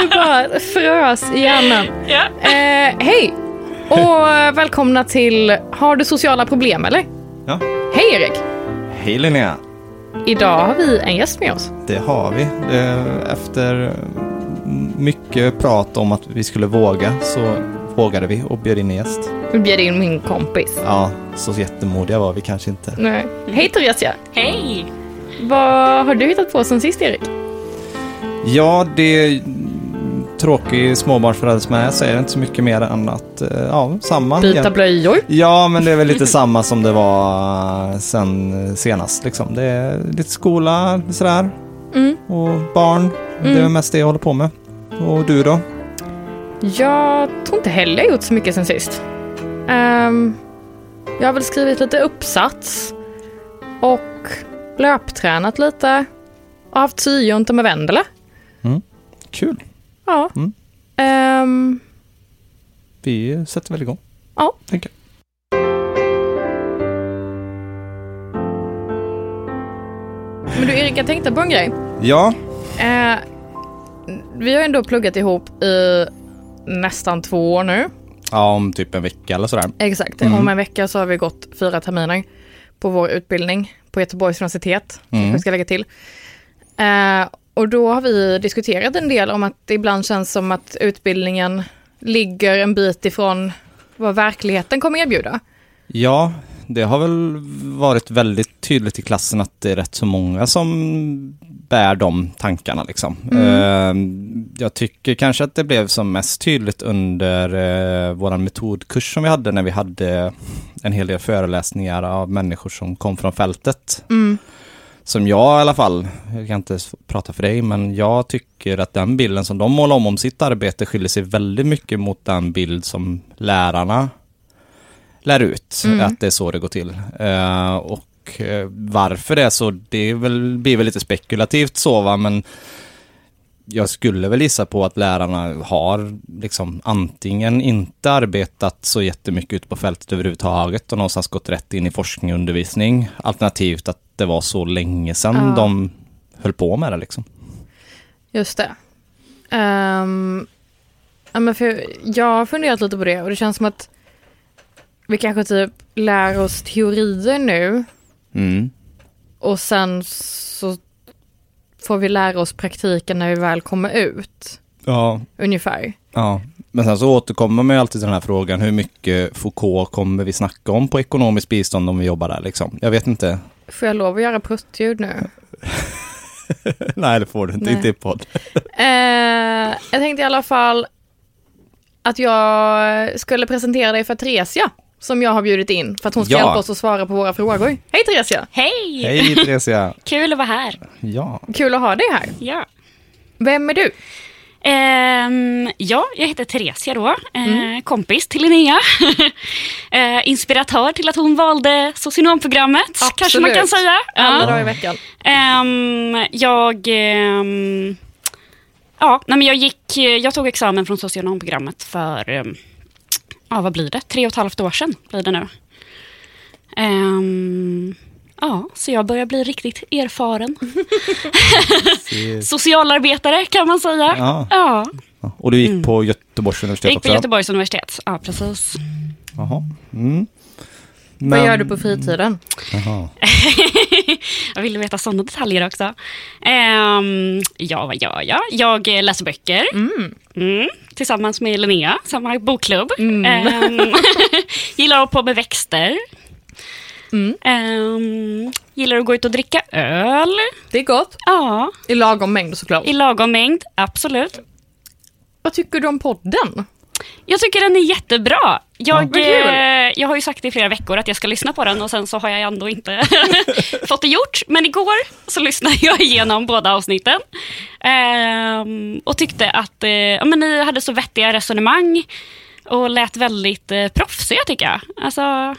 Det bara frös i hjärnan. Ja. Eh, hej! Och välkomna till Har du sociala problem eller? Ja. Hej Erik! Hej Linnea! Idag har vi en gäst med oss. Det har vi. Efter mycket prat om att vi skulle våga så vågade vi och bjöd in en gäst. Vi bjöd in min kompis. Ja, så jättemodiga var vi kanske inte. Nej. Hej Teresia! Hej! Vad har du hittat på sen sist Erik? Ja, det tråkig småbarnsförälder som jag säger inte så mycket mer än att, eh, ja, samma. Byta blöjor? Ja, men det är väl lite samma som det var sen senast liksom. Det är lite skola, sådär. Mm. Och barn. Det är Mm. mest det jag håller på med. Och du då? Jag tror inte heller jag gjort så mycket sen sist. Ehm, jag har väl skrivit lite uppsats och löptränat lite och haft syont med Vendela. Kul. Ja. Mm. Ehm, Vi sätter väl igång. Ja. Tänker men du Erik, jag tänkte på en grej. Ja, Eh, vi har ändå pluggat ihop i nästan två år nu. Ja, om typ en vecka eller sådär. Exakt. Mm. Om en vecka så har vi gått fyra terminer på vår utbildning på Göteborgs universitet. Mm. Mm. Jag ska lägga till. Eh, och då har vi diskuterat en del om att det ibland känns som att utbildningen ligger en bit ifrån vad verkligheten kommer erbjuda. Ja, det har väl varit väldigt tydligt i klassen att det är rätt så många som bär de tankarna liksom. Eh, jag tycker kanske att det blev som mest tydligt under eh, våran metodkurs som vi hade när vi hade en hel del föreläsningar av människor som kom från fältet. Mm. Som jag i alla fall, jag kan inte prata för dig, men jag tycker att den bilden som de målar om om sitt arbete skiljer sig väldigt mycket mot den bild som lärarna lär ut, Mm. att det är så det går till. Eh, och eh, varför det är så, det är väl, blir väl lite spekulativt så va, men jag skulle väl gissa på att lärarna har liksom antingen inte arbetat så jättemycket ute på fältet överhuvudtaget och någonstans gått rätt in i forskning och undervisning. Alternativt att det var så länge sedan Ja. de höll på med det liksom. Just det. Ehm, ja, men för jag har funderat lite på det och det känns som att vi kanske typ lär oss teorier nu Mm. och sen så får vi lära oss praktiken när vi väl kommer ut. Ja, Ungefär. ja. Men sen så återkommer man ju alltid till den här frågan, hur mycket Foucault kommer vi snacka om på ekonomiskt bistånd om vi jobbar där liksom? Jag vet inte. Får jag lov att göra pruttljud nu? Nej, det får du inte, Nej. inte i podd. Eh, jag tänkte i alla fall att jag skulle presentera dig för Theresia. Som jag har bjudit in för att hon ska Ja. hjälpa oss att svara på våra frågor. Hej Theresia! Hej! Hej Theresia! Kul att vara här. Ja. Kul att ha dig här. Ja. Vem är du? Ehm, ja, jag heter Theresia då. Eh, Kompis till Linnea. eh, inspiratör till att hon valde socionomprogrammet, kanske man kan Absolut. säga. Alla dagar i veckan. Ehm, jag... ehm, ja, nej, men jag gick... Jag tog examen från socionomprogrammet för... ja, vad blir det? Tre och ett halvt år sedan blir det nu. Ehm, ja, så jag börjar bli riktigt erfaren. Socialarbetare kan man säga. Ja. Ja, Och du gick på Göteborgs universitet jag gick på också? Göteborgs universitet. Ja, precis. Jaha. Mm. Vad Men- gör du på fritiden? Jaha. Jag ville veta sådana detaljer också. Ehm, ja, vad gör jag? Jag läser böcker. Mm, tillsammans med Linnea, samma bokklubb. Ehm, gillar att på med växter. Ehm, gillar att gå ut och dricka öl. Det är gott. Ja, I lagom mängd såklart. i lagom mängd. Absolut. Vad tycker du om podden? Jag tycker den är jättebra. Jag, kul. eh, jag har ju sagt i flera veckor att jag ska lyssna på den och sen så har jag ändå inte fått det gjort. Men igår så lyssnade jag igenom båda avsnitten. Ehm, och tyckte att eh, ja, men ni hade så vettiga resonemang och lät väldigt eh, proffsiga tycker jag. Alltså,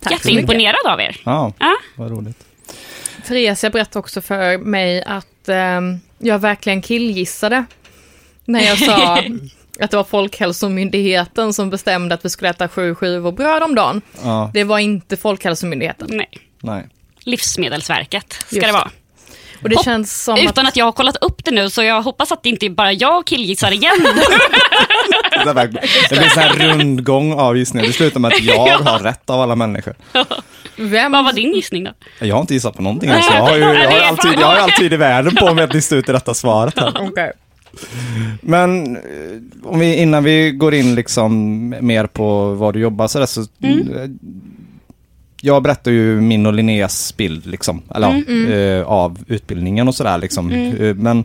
Tack jätteimponerad av er. Ja, Ja. vad roligt. Theresia berättade också för mig att ehm, jag verkligen killgissade när jag sa att det var Folkhälsomyndigheten som bestämde att vi skulle äta sju skivor bröd om dagen. Ja, Det var inte Folkhälsomyndigheten. Nej. nej. Livsmedelsverket ska Just det vara. Och det Hopp- känns som Utan att... att jag har kollat upp det nu, så jag hoppas att det inte är bara jag killgissar igen. Det blir en sån här rundgång av gissningar. Det slutar med att jag har rätt av alla människor. Vem, Vad var din gissning då? Jag har inte gissat på någonting. Alltså. Jag har ju jag har alltid, jag har alltid i världen på mig att lista ut det rätta svaret. Här. Okej. Men eh, om vi, innan vi går in liksom mer på vad du jobbar så, där, så eh, Jag berättar ju min och Linneas bild liksom, eller, ja, eh, av utbildningen och sådär liksom. Eh, Men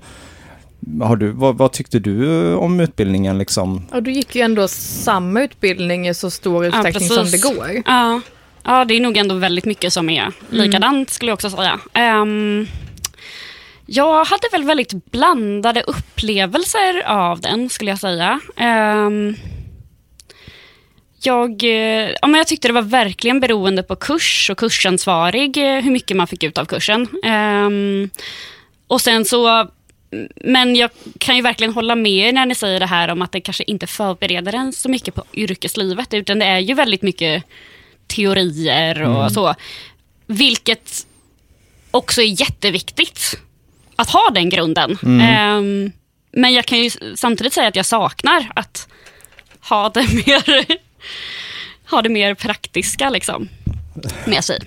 har du, vad, vad tyckte du om utbildningen liksom? Och du gick ju ändå samma utbildning i så stor utsträckning som det går. Ja. ja, det är nog ändå väldigt mycket som är likadant skulle jag också säga. Ehm, jag hade väl väldigt blandade upplevelser av den skulle jag säga. Ehm, jag, eh, ja, men jag tyckte det var verkligen beroende på kurs och kursansvarig eh, hur mycket man fick ut av kursen. Ehm, och sen så, men jag kan ju verkligen hålla med er när ni säger det här om att det kanske inte förbereder en så mycket på yrkeslivet, utan det är ju väldigt mycket teorier och så. Vilket också är jätteviktigt att ha den grunden. Ehm, men jag kan ju samtidigt säga att jag saknar att ha det mer, ha det mer praktiska liksom, med sig.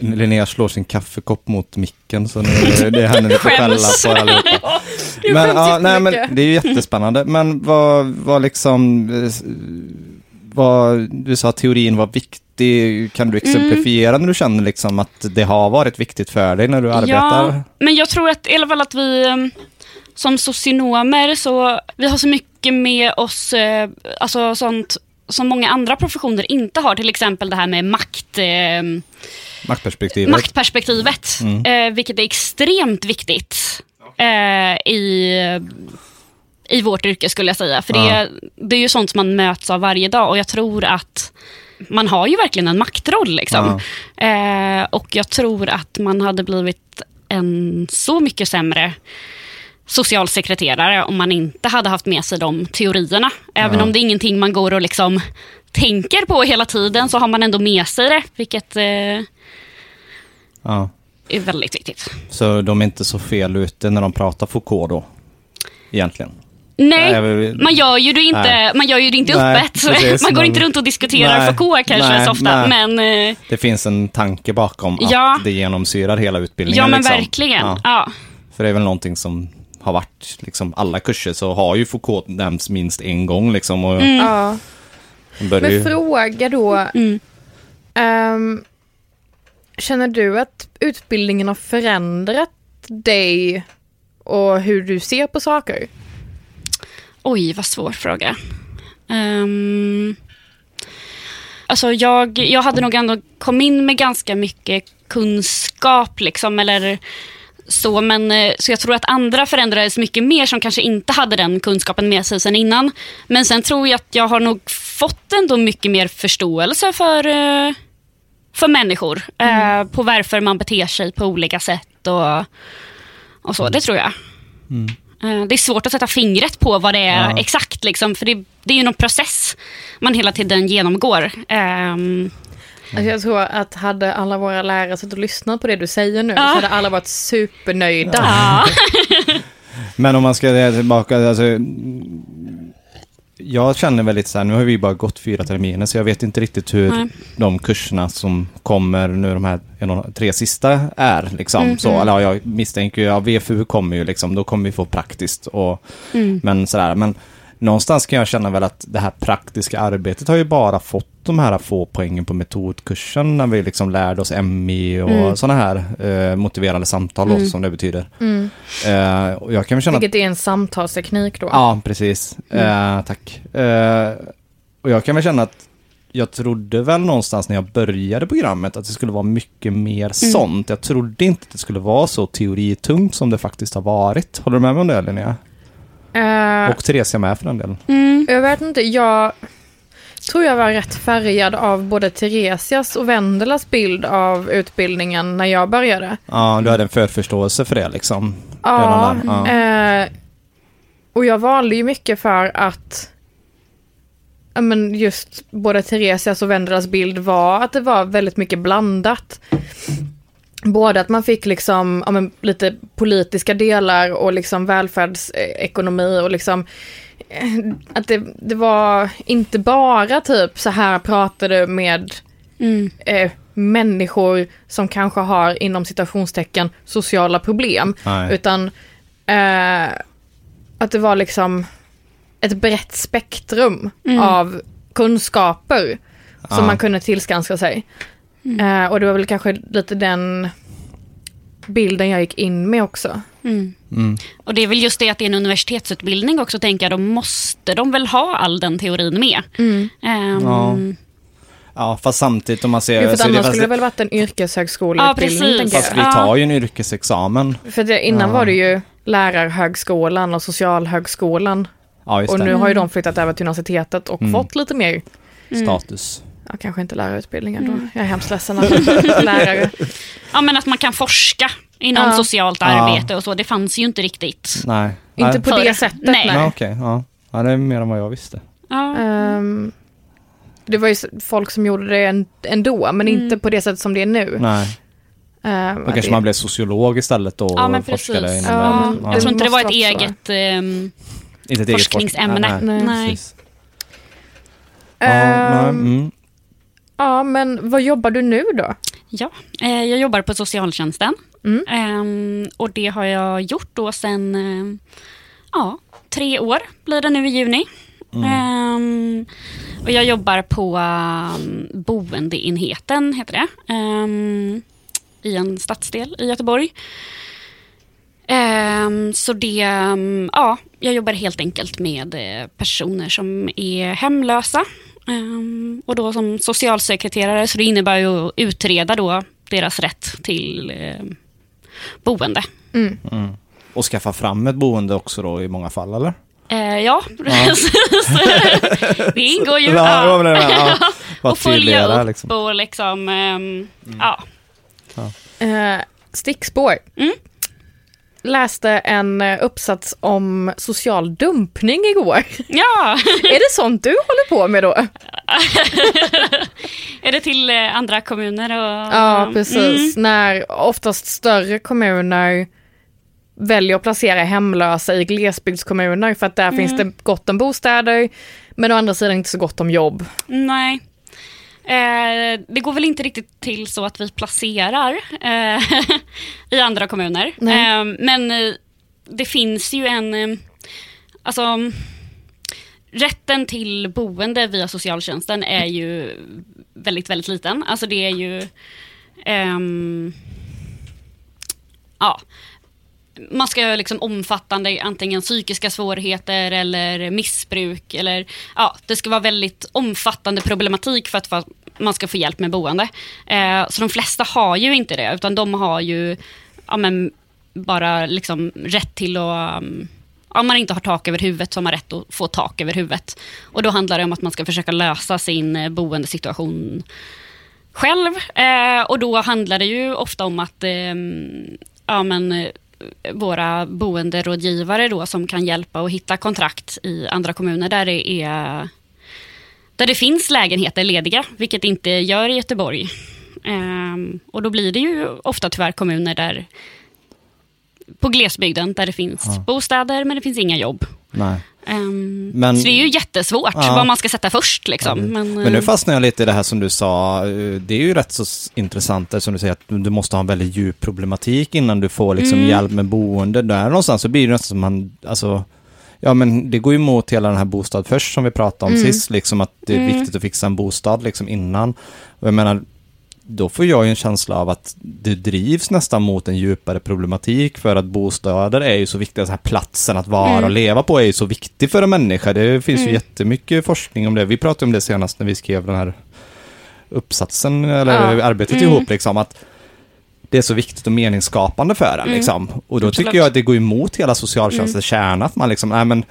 Linnea slår sin kaffekopp mot micken så nu är det henne lite skälla på allihopa. Men, ja, nej, men det är ju jättespännande. Men vad, vad liksom, eh, vad, du sa att teorin var viktig. Kan du exemplifiera när du känner liksom att det har varit viktigt för dig när du arbetar? Ja, men jag tror att i alla fall att vi um, som socionomer, så vi har så mycket med oss, eh, alltså sånt som många andra professioner inte har. Till exempel det här med makt, eh, Maktperspektivet. maktperspektivet, eh, vilket är extremt viktigt eh, i, i vårt yrke skulle jag säga. För Ja. det, det är ju sånt som man möts av varje dag och jag tror att man har ju verkligen en maktroll. Liksom. Eh, och jag tror att man hade blivit en så mycket sämre socialsekreterare om man inte hade haft med sig de teorierna. Även Ja. om det är ingenting man går och liksom tänker på hela tiden så har man ändå med sig det, vilket eh, Ja. är väldigt viktigt. Så de är inte så fel ute när de pratar Foucault då? Egentligen. Nej, vill- man gör ju det inte, Nej. man gör ju det inte Nej, öppet. precis, man går men- inte runt och diskuterar Nej, Foucault kanske nej, så ofta. nej. Men, eh, Det finns en tanke bakom att Ja. det genomsyrar hela utbildningen. ja, men liksom. verkligen. Ja. Ja. För det är väl någonting som har varit, liksom alla kurser så har ju Foucault nämnts minst en gång liksom. Och Mm. Ja. Men ju... fråga då. Mm. ehm, känner du att utbildningen har förändrat dig och hur du ser på saker? Oj, vad svår fråga. Um, alltså jag, jag hade nog ändå kom in med ganska mycket kunskap, liksom, eller så, men, eh, så jag tror att andra förändrades mycket mer som kanske inte hade den kunskapen med sig sen innan. Men sen tror jag att jag har nog fått ändå mycket mer förståelse för, eh, för människor. eh, på varför man beter sig på olika sätt och, och så. Det tror jag. Eh, Det är svårt att sätta fingret på vad det är Ja. exakt, liksom, för det, det är ju någon process man hela tiden genomgår. Alltså jag tror att hade alla våra lärare suttit och lyssnat på det du säger nu Ja. så hade alla varit supernöjda. ja. Men om man ska tillbaka, alltså, jag känner väl lite så här, nu har vi bara gått fyra terminer så jag vet inte riktigt hur Nej. de kurserna som kommer nu, de här tre sista är liksom. Så, eller ja, jag misstänker ju, ja, VFU kommer ju liksom, då kommer vi få praktiskt och, men sådär, men någonstans kan jag känna väl att det här praktiska arbetet har ju bara fått de här få poängen på metodkursen när vi liksom lärde oss MI och Mm. sådana här eh, motiverande samtal då, som det betyder. Mm. Eh, och jag kan väl känna Vilket är en samtalsteknik då. Ja, precis. Eh, tack. Eh, och jag kan väl känna att jag trodde väl någonstans när jag började programmet att det skulle vara mycket mer sånt. Jag trodde inte att det skulle vara så teoritungt som det faktiskt har varit. Håller du med mig om det Linnea? Eh, Och Theresia med för den delen. Mm. Jag vet inte, jag tror jag var rätt färgad av både Theresias och Vendelas bild av utbildningen när jag började. Ja, du hade en förförståelse för det liksom. Ja, där, eh, och jag valde ju mycket för att ja, men just både Theresias och Vendelas bild var att det var väldigt mycket blandat. Både att man fick liksom, ja, men, lite politiska delar och liksom välfärdsekonomi och liksom eh, att det, det var inte bara typ så här pratar du med Mm. eh, människor som kanske har inom citationstecken sociala problem. Nej. Utan eh, att det var liksom ett brett spektrum Mm. av kunskaper som Ja. man kunde tillskanska sig. Mm. Eh, och det var väl kanske lite den bilden jag gick in med också. Mm. Mm. Och det är väl just det att det är en universitetsutbildning också, tänker jag. Då måste de väl ha all den teorin med. Ehm, Ja. Ja, fast samtidigt om man ser... Jo, för annars fast skulle det väl varit en yrkeshögskoleutbildning, Ja, Fast vi tar ju en yrkesexamen. För det, innan Ja. var det ju lärarhögskolan och socialhögskolan. Ja, just Och det. nu har ju de flyttat över till universitetet och Mm. fått lite mer, Status. Ja kanske inte lärarutbildningen Mm. då. Jag är hemskt ledsen att lärare. Ja, men att man kan forska inom Ja. socialt Ja. arbete och så. Det fanns ju inte riktigt. Nej. Inte Nej. på För- det sättet, nej. nej. Ja, okej. Ja. ja, det är mer än vad jag visste. Ja. Ehm, det var ju folk som gjorde det ändå, men Mm. inte på det sättet som det är nu. Nej. Ehm, Då kanske det- man blev sociolog istället då Ja, men och forskade precis. inom Ja, Ja. Jag tror inte det var ett eget... Inte ett eget forskningsämne. forskning- Nej. Nej. precis. Ja, nej, mm. Ja, men vad jobbar du nu då? Ja, eh, jag jobbar på socialtjänsten. Mm. Ehm, och det har jag gjort då sen eh, ja, tre år blir det nu i juni. Ehm, och jag jobbar på um, boendeenheten, heter det. ehm, I en stadsdel i Göteborg. Så det, um, ja, jag jobbar helt enkelt med eh, personer som är hemlösa. Ehm, och då som socialsekreterare, så det innebär ju att utreda då deras rätt till eh, boende. Mm. Mm. Och skaffa fram ett boende också då i många fall, eller? Eh, ja, precis. det ingår ju. Ja, ja. ja, ja. Och följa upp liksom. och liksom, ehm, ja. Eh, stickspår. Mm. Läste en eh, uppsats om social dumpning igår. ja. är det sånt du håller på med då? är det till eh, andra kommuner? Och, Ja, precis. När oftast större kommuner väljer att placera hemlösa i glesbygdskommuner för att där finns det gott om bostäder, men å andra sidan inte så gott om jobb. Mm, nej. Eh, det går väl inte riktigt till så att vi placerar eh, i andra kommuner. Eh, men eh, det finns ju en... Eh, alltså, rätten till boende via socialtjänsten är ju väldigt, väldigt liten. Alltså det är ju... ehm, ja, man ska ha liksom omfattande antingen psykiska svårigheter eller missbruk. Eller, ja, det ska vara väldigt omfattande problematik för att få- man ska få hjälp med boende. Eh, så de flesta har ju inte det, utan de har ju ja, men, bara liksom rätt till att mm, um, om man inte har tak över huvudet så har man rätt att få tak över huvudet. Och då handlar det om att man ska försöka lösa sin eh, boendesituation själv. Eh, och då handlar det ju ofta om att eh, ja, men, eh, våra boenderådgivare då, som kan hjälpa och hitta kontrakt i andra kommuner där det, är, där det finns lägenheter lediga, vilket inte gör i Göteborg. Eh, och då blir det ju ofta tyvärr kommuner där på glesbygden där det finns Ja. bostäder men det finns inga jobb. Ehm, Men- så det är ju jättesvårt Ja. vad man ska sätta först. Liksom. Men, Men nu eh, fastnar jag lite i det här som du sa. eh, Det är ju rätt så intressant som du säger att du måste ha en väldigt djup problematik innan du får liksom Mm. hjälp med boende. Där någonstans så blir det nästan som man, alltså, ja men det går ju emot hela den här bostad först som vi pratade om Mm. sist, liksom att det är Mm. viktigt att fixa en bostad liksom innan. Och jag menar, då får jag ju en känsla av att det drivs nästan mot en djupare problematik för att bostäder är ju så viktiga, så här platsen att vara Mm. och leva på är ju så viktig för en människa. Det finns ju Mm. jättemycket forskning om det. Vi pratade om det senast när vi skrev den här uppsatsen, eller Ja. arbetet Mm. ihop, liksom att det är så viktigt och meningsskapande för en. Mm. Liksom. Och då Absolut. tycker jag att det går emot hela socialtjänstens kärna, att man liksom, nej men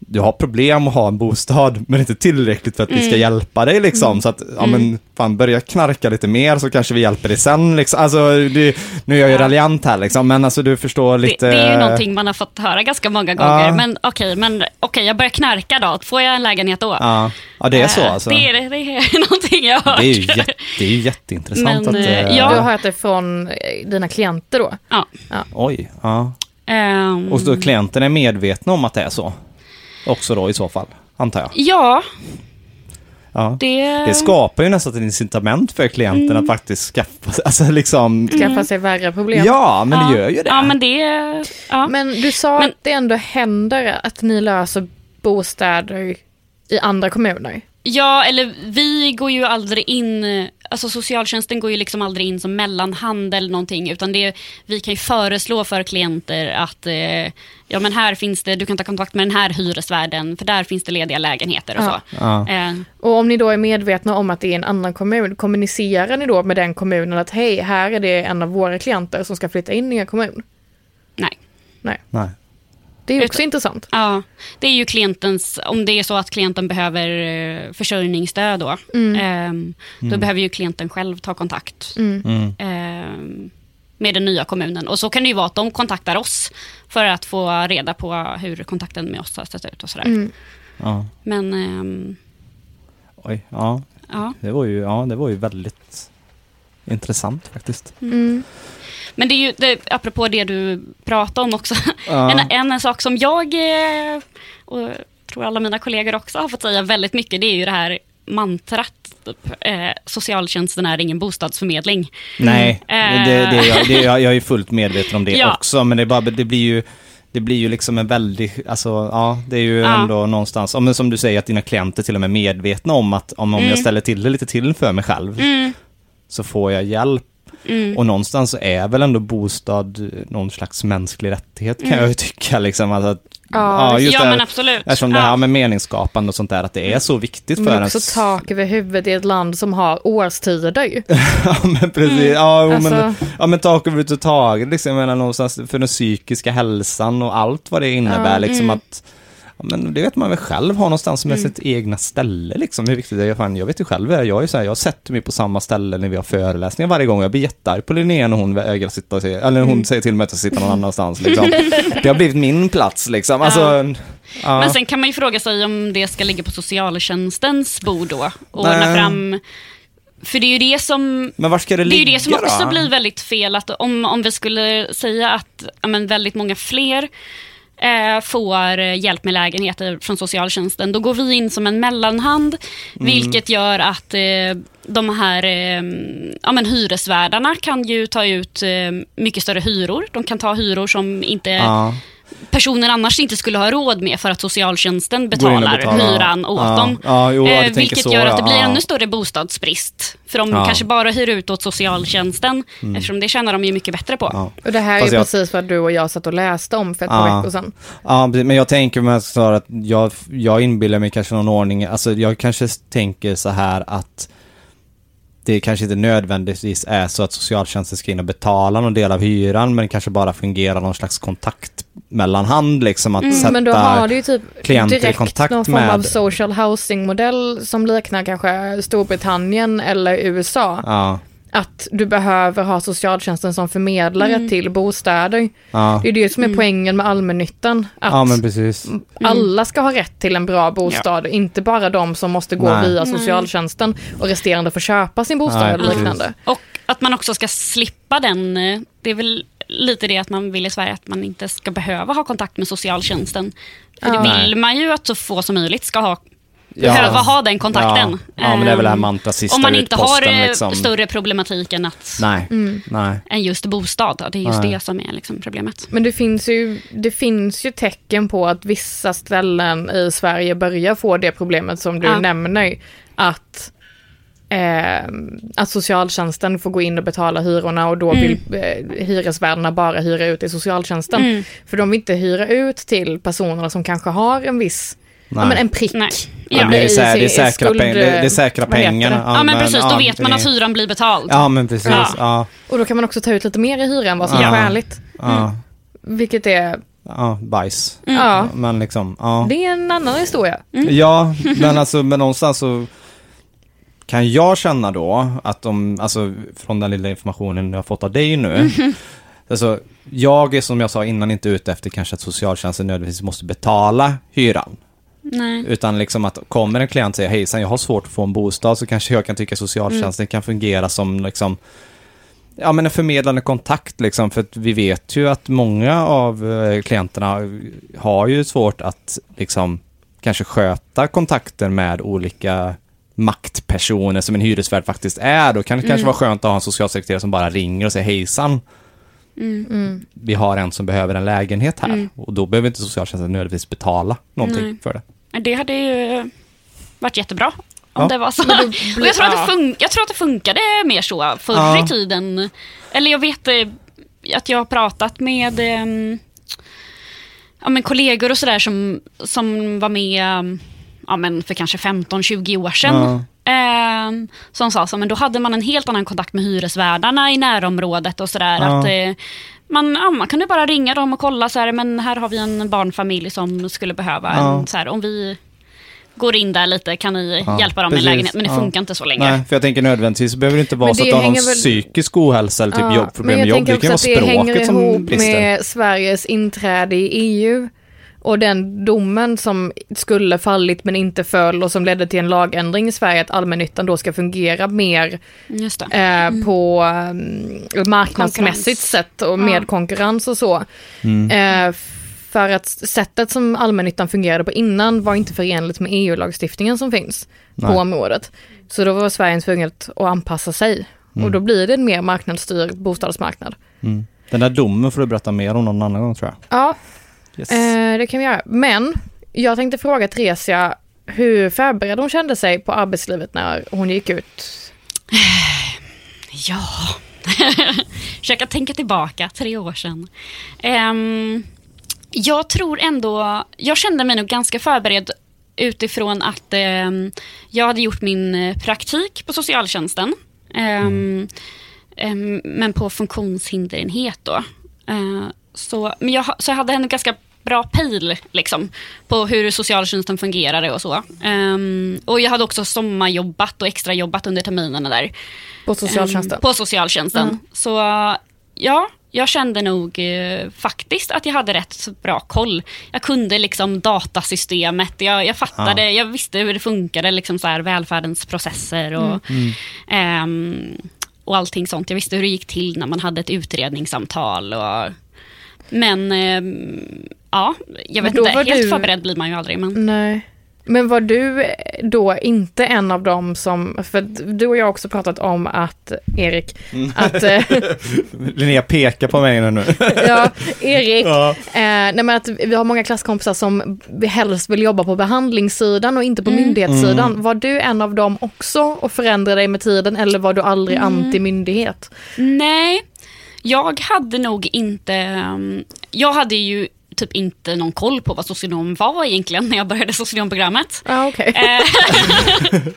du har problem att ha en bostad, men inte tillräckligt för att vi ska Mm. hjälpa dig liksom. Så att, ja men fan börja knarka lite mer så kanske vi hjälper dig sen liksom. Alltså, det, nu är jag ju Ja. raljant här liksom, men alltså du förstår Det, lite. det är ju någonting man har fått höra ganska många gånger. Ja. Men okej, men okej, jag börjar knarka då. Får jag en lägenhet då? Ja, ja det är så Eh, alltså. Det är, det är någonting jag har hört. Det är ju, jätte, det är ju jätteintressant Men, att... eh, eh, ja. Du har hört det från dina klienter då? Ja. Oj, ja. Ehm, Och så klienten är medvetna om att det är så? Också då i så fall, antar jag. Ja, Ja. det... Det skapar ju nästan ett incitament för klienten Mm. att faktiskt skaffa alltså liksom... Skaffa sig värre problem? Ja, men ja. det gör ju det. Ja, men det... Ja. Men du sa Men- att det ändå händer att ni löser bostäder i andra kommuner. Ja, eller vi går ju aldrig in, alltså socialtjänsten går ju liksom aldrig in som mellanhand eller någonting, utan det, vi kan ju föreslå för klienter att eh, ja men här finns det, du kan ta kontakt med den här hyresvärden, för där finns det lediga lägenheter och Ja. så. Ja. Eh, Och om ni då är medvetna om att det är en annan kommun, kommunicerar ni då med den kommunen att hej, här är det en av våra klienter som ska flytta in i er kommun? nej. Nej. Det är också intressant. Ja, det är ju klientens, om det är så att klienten behöver eh, försörjningsstöd då, ehm, då behöver ju klienten själv ta kontakt Mm. ehm, med den nya kommunen. Och så kan det ju vara att de kontaktar oss för att få reda på hur kontakten med oss har sett ut och sådär. Mm. Ja. Men ehm, Oj, ja. ja, Det var ju, ja, det var ju väldigt intressant faktiskt. Mm. men det är ju, det, apropå det du pratade om också, Ja. en, en sak som jag eh, och tror alla mina kollegor också har fått säga väldigt mycket, det är ju det här mantrat, typ, eh, socialtjänsten är ingen bostadsförmedling. Nej, Mm. det, det, Eh. jag, det, jag, jag är fullt medveten om det Ja. också, men det, är bara, det blir ju det blir ju liksom en väldig, alltså ja, det är ju Ja. ändå någonstans, men som du säger att dina klienter till och med är medvetna om att om, om jag ställer till det lite till för mig själv Mm, så får jag hjälp. Mm. Och någonstans så är väl ändå bostad någon slags mänsklig rättighet kan Mm. jag ju tycka. Liksom, alltså, att, Ja, just ja, det här- men absolut. Eftersom det Ja. här med meningsskapande och sånt där, att det är så viktigt för Men också ens... tak över huvudet i ett land som har årstider. ja men precis, ja, jo, men, Alltså- ja men tak överhuvudtaget liksom, jag menar någonstans för den psykiska hälsan och allt vad det innebär Ja, liksom mm. att Ja, men det vet man väl själv, ha någonstans med sitt egna ställe liksom, hur viktigt det är. Fan, jag vet ju själv, jag är så här, jag sätter mig på samma ställe när vi har föreläsningar varje gång. Jag blir jättearg på Linnea när hon vägrar sitta eller hon säger till mig att jag sitta någon annanstans liksom. Det har blivit min plats liksom, alltså. Ja. Men sen kan man ju fråga sig om det ska ligga på socialtjänstens bord då. Och ordna Nej. fram... För det är ju det som var ska det Det är ligga det som också då? blir väldigt fel, att om, om vi skulle säga att ja, men väldigt många fler eh, får hjälp med lägenheter från socialtjänsten, då går vi in som en mellanhand, Mm. vilket gör att eh, de här eh, ja, men hyresvärdarna kan ju ta ut eh, mycket större hyror. De kan ta hyror som inte Ja. Personen annars inte skulle ha råd med för att socialtjänsten betalar betalar. hyran åt Ja. dem. Ja, jo, eh, vilket så, gör att det blir Ja. ännu större bostadsbrist. För de Ja. kanske bara hyr ut åt socialtjänsten, eftersom det tjänar de ju mycket bättre på. Mm. Ja. Och det här är Fast ju jag- precis vad du och jag satt och läste om för ett Ja. par veckor sedan. Ja, men jag tänker mig så att jag, jag inbillar mig kanske någon ordning, alltså jag kanske tänker så här att det kanske inte nödvändigtvis är så att socialtjänsten ska in och betala någon del av hyran, men det kanske bara fungerar någon slags kontakt mellanhand liksom att sätta... Mm, Men då har du ju typ klienter i kontakt någon form med- av social housing-modell som liknar kanske Storbritannien eller USA. Ja, Att du behöver ha socialtjänsten som förmedlare Mm. till bostäder. ja, Det är det som är poängen med allmännyttan. Att ja men precis. alla ska ha rätt till en bra bostad, inte bara de som måste gå Nej. via socialtjänsten och resterande får köpa sin bostad Nej, eller liknande. Och att man också ska slippa den, eh, det är väl lite det att man vill i Sverige, att man inte ska behöva ha kontakt med socialtjänsten. För Ja. det vill man ju att så få som möjligt ska ha, Ja. behöva ha den kontakten. Ja, ja men det är väl det här Ehm, mantra sista Om man inte har eh, liksom. större problematik än, att, Nej, Mm. nej. än just bostad. Det är just Nej. det som är liksom problemet. Men det finns, ju, det finns ju tecken på att vissa ställen i Sverige börjar få det problemet som du Ja. nämner. Att, eh, att socialtjänsten får gå in och betala hyrorna och då Mm. vill eh, hyresvärdarna bara hyra ut till socialtjänsten. Mm. För de vill inte hyra ut till personerna som kanske har en viss, ja, men en prick. Nej. Ja, Ja. det, är här, det, är säkra skuld, peng, det, det är säkra vad heter pengarna. det? Ja, men precis, då ja, vet man att hyran blir betald. Ja, men precis. Ja. Ja. Och då kan man också ta ut lite mer i hyra än vad som Ja. är skäligt. Ja. Vilket är ja, bajs. Ja, Men liksom, ja. det är en annan historia. Ja, men alltså men någonstans så kan jag känna då att de, alltså från den lilla informationen jag har fått av dig nu, alltså jag är som jag sa innan inte ute efter kanske att socialtjänsten nödvändigtvis måste betala hyran. Nej. Utan liksom att kommer en klient och säger hejsan jag har svårt att få en bostad så kanske jag kan tycka socialtjänsten kan fungera som liksom Ja men en förmedlande kontakt liksom för vi vet ju att många av eh, klienterna har ju svårt att liksom kanske sköta kontakter med olika maktpersoner som en hyresvärd faktiskt är. Då kan det kanske vara skönt att ha en socialsekreterare som bara ringer och säger hejsan. Mm. Vi har en som behöver en lägenhet här och då behöver inte socialtjänsten nödvändigtvis betala någonting Nej. för det. Det hade ju varit jättebra om Ja. det var så. Då Och blir- jag, tror att ja. det fun- jag tror att det funkade mer så förr Ja. i tiden. Eller jag vet eh, att jag har pratat med ehm, ja, men kollegor och sådär som, som var med ehm, ja, men för kanske 15-20 år sedan. Ehm, som sa så, men då hade man en helt annan kontakt med hyresvärdarna i närområdet och sådär. Ja. Att, eh, man, ja, man kunde bara ringa dem och kolla så här, men här har vi en barnfamilj som skulle behöva Ja. en, så här, om vi går in där lite, kan ni Ja, hjälpa dem med precis. lägenhet? Men det Ja. funkar inte så länge. Nej, för jag tänker nödvändigtvis behöver det inte vara Men så att det du har någon hänger väl- psykisk ohälsa eller typ Ja, jobbproblem men med jag jobb. tänker Det också kan att vara det hänger språket som ihop brister. med Sveriges inträde i EU och den domen som skulle fallit men inte föll och som ledde till en lagändring i Sverige att allmännyttan då ska fungera mer Just det. eh, på eh, marknadsmässigt Konkurrens. sätt och med Ja. konkurrens och så. Mm. Eh, för att sättet som allmännyttan fungerade på innan var inte förenligt med EU-lagstiftningen som finns Nej. på området. Så då var Sverige tvunget att anpassa sig. Och då blir det en mer marknadsstyrd bostadsmarknad. Mm. Den där domen får du berätta mer om någon annan gång tror jag. Ja, Yes. eh, det kan vi göra. Men jag tänkte fråga Theresia hur förberedd hon kände sig på arbetslivet när hon gick ut. Ja, försöka tänka tillbaka, tre år sedan. Ehm, jag tror ändå, jag kände mig nog ganska förberedd utifrån att ehm, jag hade gjort min eh, praktik på socialtjänsten. Ehm, men på funktionshinderenhet då. Eh, så, men jag, så jag hade ändå ganska bra pejl liksom, på hur socialtjänsten fungerade och så. Ehm, och jag hade också sommarjobbat och extrajobbat under terminerna där. På socialtjänsten. Ehm, På socialtjänsten. Mm. Så ja, jag kände nog eh, faktiskt att jag hade rätt bra koll. Jag kunde liksom datasystemet, jag, jag fattade, jag visste hur det funkade, liksom så här, välfärdens processer och, ehm, och allting sånt. Jag visste hur det gick till när man hade ett utredningssamtal. Och, men ehm, ja, jag vet Men då inte, var helt du- förberedd blir man ju aldrig. Men, Nej. Men var du då inte en av dem som, för du och jag har också pratat om att, Erik, att, eh, Linnea pekar på mig nu. ja, Erik, ja. eh, nej men att vi har många klasskompisar som helst vill jobba på behandlingssidan och inte på myndighetssidan. Var du en av dem också och förändrade dig med tiden eller var du aldrig anti-myndighet? Nej, jag hade nog inte... um, Jag hade ju typ inte någon koll på vad socionom var egentligen när jag började socionomprogrammet. Ah, okej. Eh,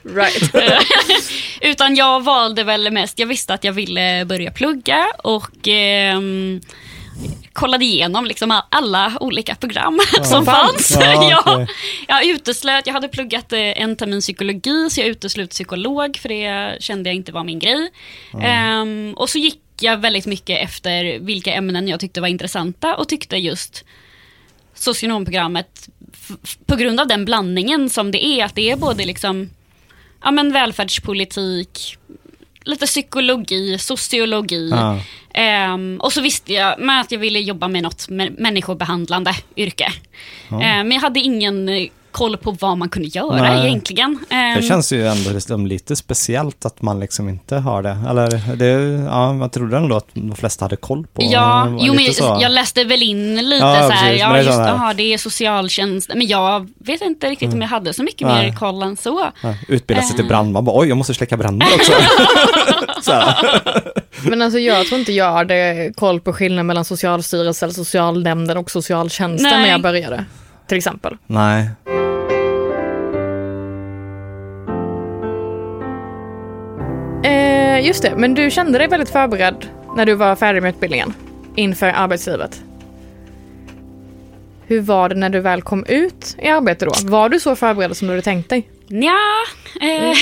right. Utan jag valde väl mest, jag visste att jag ville börja plugga och ehm, kollade igenom liksom alla olika program som fanns. Ja, ja, okej. Jag uteslöt, jag hade pluggat eh, en termin psykologi så jag uteslöt psykolog för det kände jag inte var min grej. Ehm, och så gick jag väldigt mycket efter vilka ämnen jag tyckte var intressanta och tyckte just socionomprogrammet på grund av den blandningen som det är, att det är både liksom ja, men välfärdspolitik, lite psykologi, sociologi. Ja. Ehm, och så visste jag med att jag ville jobba med något mä- människobehandlande yrke. Ehm, men jag hade ingen koll på vad man kunde göra Nej. egentligen. Ehm, Det känns ju ändå liksom lite speciellt att man liksom inte har det. Eller det, ja, man trodde ändå att de flesta hade koll på. Ja, jo, men så. jag läste väl in lite Ja, så här, ja det är just aha, det är socialtjänst, men jag vet inte riktigt om jag hade så mycket Nej. mer koll än så. Ja, utbilda sig till Eh. brandman, bara, oj jag måste släcka bränder också. Men alltså jag tror inte jag hade koll på skillnaden mellan Socialstyrelsen, socialnämnden och socialtjänsten Nej. när jag började. Till exempel. Nej. Just det, men du kände dig väldigt förberedd när du var färdig med utbildningen inför arbetslivet. hur var det när du väl kom ut i arbete då? Var du så förberedd som du hade tänkt dig? Nja, eh,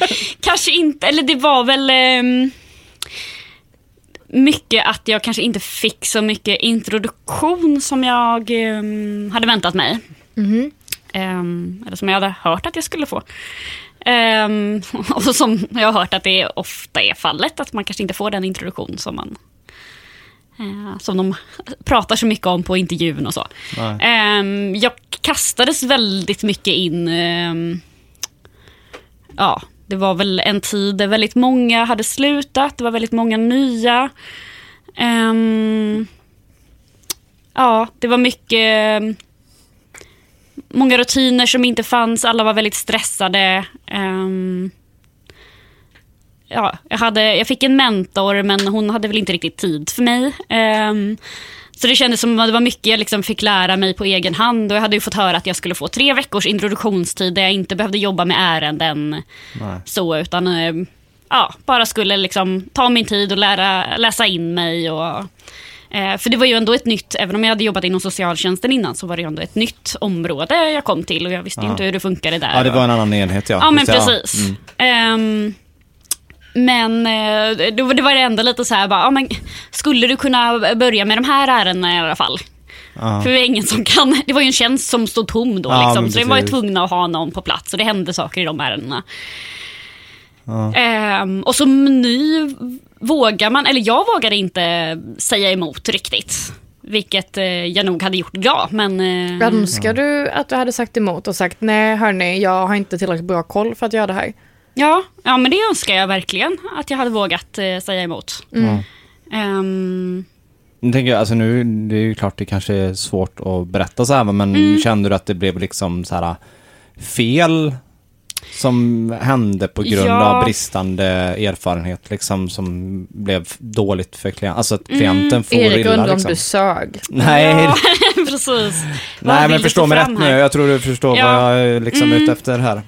kanske inte. Eller det var väl eh, mycket att jag kanske inte fick så mycket introduktion som jag eh, hade väntat mig. Eh, eller som jag hade hört att jag skulle få. Ehm, och som jag har hört att det ofta är fallet, att man kanske inte får den introduktion som man eh, som de pratar så mycket om på intervjun och så. Ehm, jag kastades väldigt mycket in. ehm, ja, det var väl en tid där väldigt många hade slutat. Det var väldigt många nya. Ehm, ja, det var mycket... Många rutiner som inte fanns. Alla var väldigt stressade. Ehm, ja, jag, hade, jag fick en mentor, men hon hade väl inte riktigt tid för mig. Ehm, så det kändes som att det var mycket jag liksom fick lära mig på egen hand. Och jag hade ju fått höra att jag skulle få tre veckors introduktionstid där jag inte behövde jobba med ärenden. Nej. Så, utan eh, ja, bara skulle liksom ta min tid och lära, läsa in mig. Och, eh, för det var ju ändå ett nytt, även om jag hade jobbat inom socialtjänsten innan, så var det ju ändå ett nytt område jag kom till och jag visste Ja. inte hur det funkade där. Ja, det var en annan enhet ja. Ja, men precis. Mm. Ehm, men eh, då, det var det ändå lite så här, bara, ja, men, skulle du kunna börja med de här ärendena i alla fall? Ja. För det var ingen som kan. Det var ju en tjänst som stod tom då. Ja, liksom, men så det var ju tvungna att ha någon på plats och det hände saker i de ärendena. Ja. Ehm, och som ny vågar man, eller jag vågade inte säga emot riktigt. Vilket eh, jag nog hade gjort idag. Men, eh, Önskar du att du hade sagt emot och sagt nej hörni, jag har inte tillräckligt bra koll för att göra det här? ja, ja, men det önskar jag verkligen. Att jag hade vågat eh, säga emot. Mm. Ehm, Nu tänker jag, alltså nu, det är ju klart det kanske är svårt att berätta så här, men Mm. kände du att det blev liksom så här fel som hände på grund Ja. av bristande erfarenhet liksom som blev dåligt för klienten? Alltså att klienten får Erik illa om liksom. du sög. Nej, Ja, precis. Nej men förstå mig rätt fram nu. här? Jag tror du förstår Ja. vad jag är liksom Mm. ute efter här.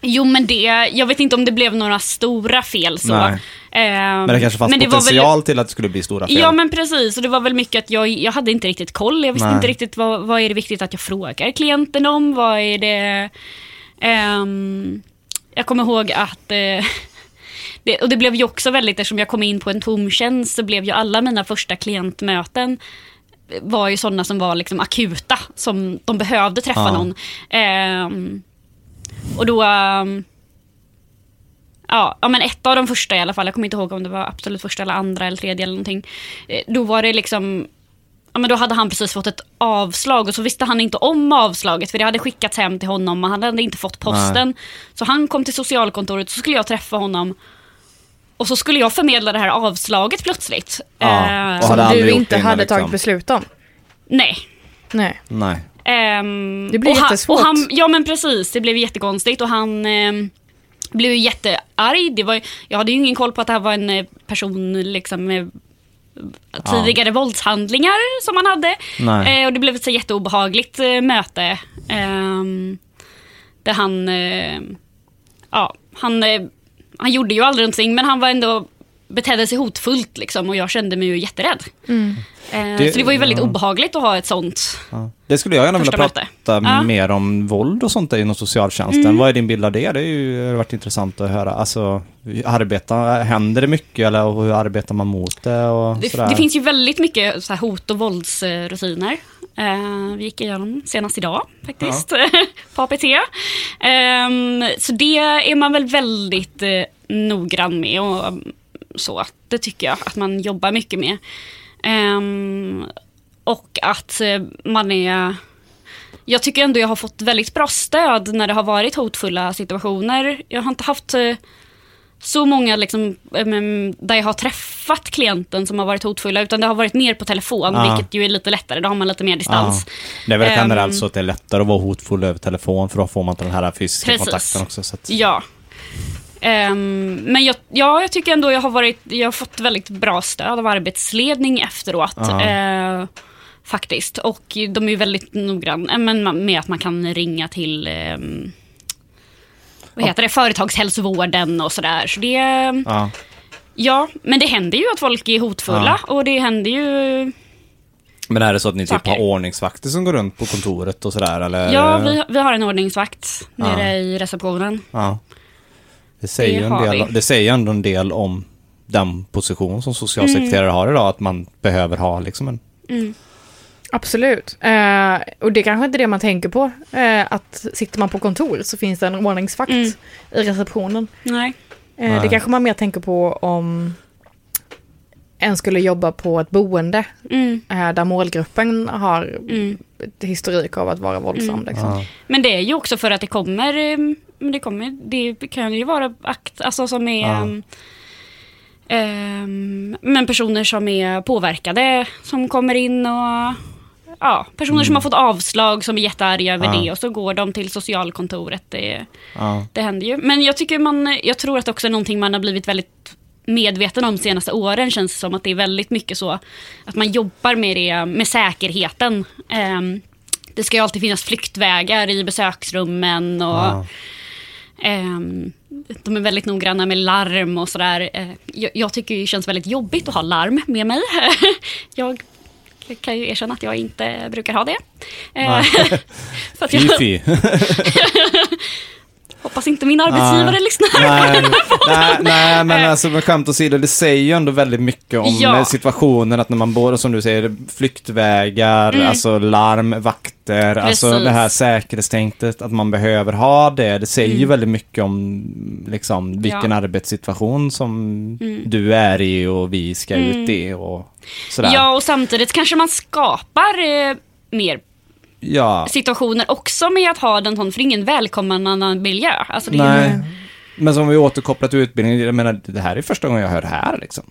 Jo, men det, jag vet inte om det blev några stora fel så. Nej. Ehm, Men det kanske fanns men det var väl- potential till att det skulle bli stora fel. Ja men precis, och det var väl mycket att jag, jag hade inte riktigt koll. Jag visste Nej. inte riktigt vad, vad är det viktigt att jag frågar klienten om. Vad är det... Ehm, jag kommer ihåg att... eh, det, och det blev ju också väldigt, eftersom jag kom in på en tom tjänst så blev ju alla mina första klientmöten var ju sådana som var liksom akuta, som de behövde träffa Ja. någon. Ehm, och då... Ja, ja, men ett av de första i alla fall. Jag kommer inte ihåg om det var absolut första eller andra eller tredje eller någonting. Eh, Då var det liksom... Ja, men då hade han precis fått ett avslag och så visste han inte om avslaget för det hade skickats hem till honom och han hade inte fått posten. Så han kom till socialkontoret så skulle jag träffa honom och så skulle jag förmedla det här avslaget plötsligt. Ja, Eh, Som du inte hade liksom. tagit beslut om. nej. Nej. Nej. Ehm, Det blir och han, jättesvårt. och han, Ja men precis, det blev jättekonstigt och han ehm, blev jättearg. Det var, jag hade ju ingen koll på att det här var en eh, person liksom med tidigare våldshandlingar som han hade. Eh, och det blev ett så jätteobehagligt eh, möte. ehm, där han, eh, ja, han, eh, han gjorde ju aldrig någonting men han var ändå betedde sig hotfullt liksom och jag kände mig ju jätterädd. Eh, Det- så det var ju väldigt ja. obehagligt att ha ett sånt Ja. Det skulle jag gärna vilja prata. Ja. Mm. mer om våld och sånt inom socialtjänsten. Vad är din bild av det? Det är ju, har varit intressant att höra. Alltså, arbeta, händer det mycket eller hur arbetar man mot det och Det, sådär? det finns ju väldigt mycket så hot och våldsrutiner. Eh, vi gick igenom senast idag faktiskt, på APT. Ehm, så det är man väl väldigt eh, noggrann med och mm, så. Det tycker jag att man jobbar mycket med. Ehm, och att eh, man är... Jag tycker ändå jag har fått väldigt bra stöd när det har varit hotfulla situationer. Jag har inte haft eh, så många liksom, em, där jag har träffat klienten som har varit hotfulla, utan det har varit mer på telefon, Ja. vilket ju är lite lättare. Då har man lite mer distans. Ja. Det är väl generellt så att det är lättare att vara hotfull över telefon för då får man inte den här fysiska Precis. kontakten också. Så att, Ja. Ehm, men jag, ja, jag tycker ändå jag har, varit, jag har fått väldigt bra stöd av arbetsledning efteråt. Ja. Eh, faktiskt. Och de är ju väldigt noggranna eh, med att man kan ringa till ehm, vad heter det, företagshälsovården och sådär. Så det, ja. ja, men det händer ju att folk är hotfulla och det händer ju Men är det så att ni typ Saker. har ordningsvakter som går runt på kontoret och sådär eller? Ja, vi, vi har en ordningsvakt nere Ja. i receptionen. Ja. Det säger, Det en del, vi. det säger ändå en del om den position som socialsekreterare har idag, att man behöver ha liksom en... Absolut. Eh, och det kanske inte är det man tänker på. Eh, att sitter man på kontor så finns det en ordningsvakt Mm. i receptionen. Nej. Eh, Nej. det kanske man mer tänker på om en skulle jobba på ett boende Mm. eh, där målgruppen har Mm. historik av att vara våldsam. Liksom. Ja. Men det är ju också för att det kommer, eh, men det kommer, det kan ju vara akt, alltså som är, Ja. ehm, men personer som är påverkade som kommer in och Ja, personer som har fått avslag som är jättearga över Ja. det och så går de till socialkontoret. Det, Ja. det händer ju. Men jag tycker man, jag tror att också någonting man har blivit väldigt medveten om de senaste åren känns det som att det är väldigt mycket så att man jobbar med det, med säkerheten. Ehm, det ska ju alltid finnas flyktvägar i besöksrummen och Ja. Ehm, de är väldigt noggranna med larm och sådär. Eh, jag, tycker det känns väldigt jobbigt att ha larm med mig. jag kan ju erkänna att jag inte brukar ha det. Eh, fy. hoppas inte min arbetsgivare Nej. lyssnar. nej, nej, nej, men alltså med skämt åsido, det säger ju ändå väldigt mycket om Ja. situationen att när man både, som du säger, flyktvägar, alltså larm, vakter, alltså Precis. det här säkerhetstänktet, att man behöver ha det. Det säger ju väldigt mycket om liksom vilken Ja. arbetssituation som du är i och vi ska ut i och sådär. Ja, och samtidigt kanske man skapar eh, mer ja. situationer också med att ha den sån, för det är ingen välkomnande miljö. Alltså det är, Nej. Men som vi återkopplat till utbildning, jag menar, det här är första gången jag hör det här liksom.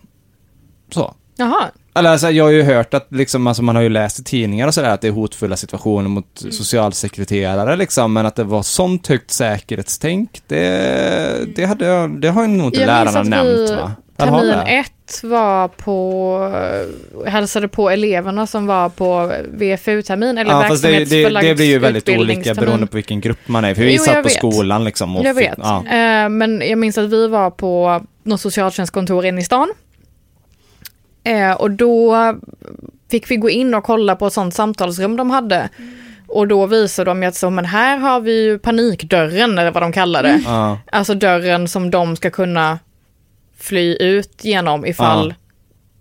Så. Jaha, Eller alltså, jag har ju hört att liksom, alltså, man har ju läst i tidningar och sådär att det är hotfulla situationer mot Mm. socialsekreterare liksom, men att det var sånt högt säkerhetstänk, det, det, hade jag, det har ju nog inte Jag lärarna nämnt va? Termin ett var på, eh, hälsade på eleverna som var på VFU-termin eller Ja, fast det, det, verksamhetsförlagd det blir ju väldigt olika beroende på vilken grupp man är För vi Jo, satt på vet. skolan liksom. Jag vet. Ja. Eh, men jag minns att vi var på något socialtjänstkontor inne i stan. Eh, och då fick vi gå in och kolla på ett sånt samtalsrum de hade. Och då visade de ju att så, men här har vi ju panikdörren, eller vad de kallar det. Ja. Alltså dörren som de ska kunna fly ut genom ifall Ja.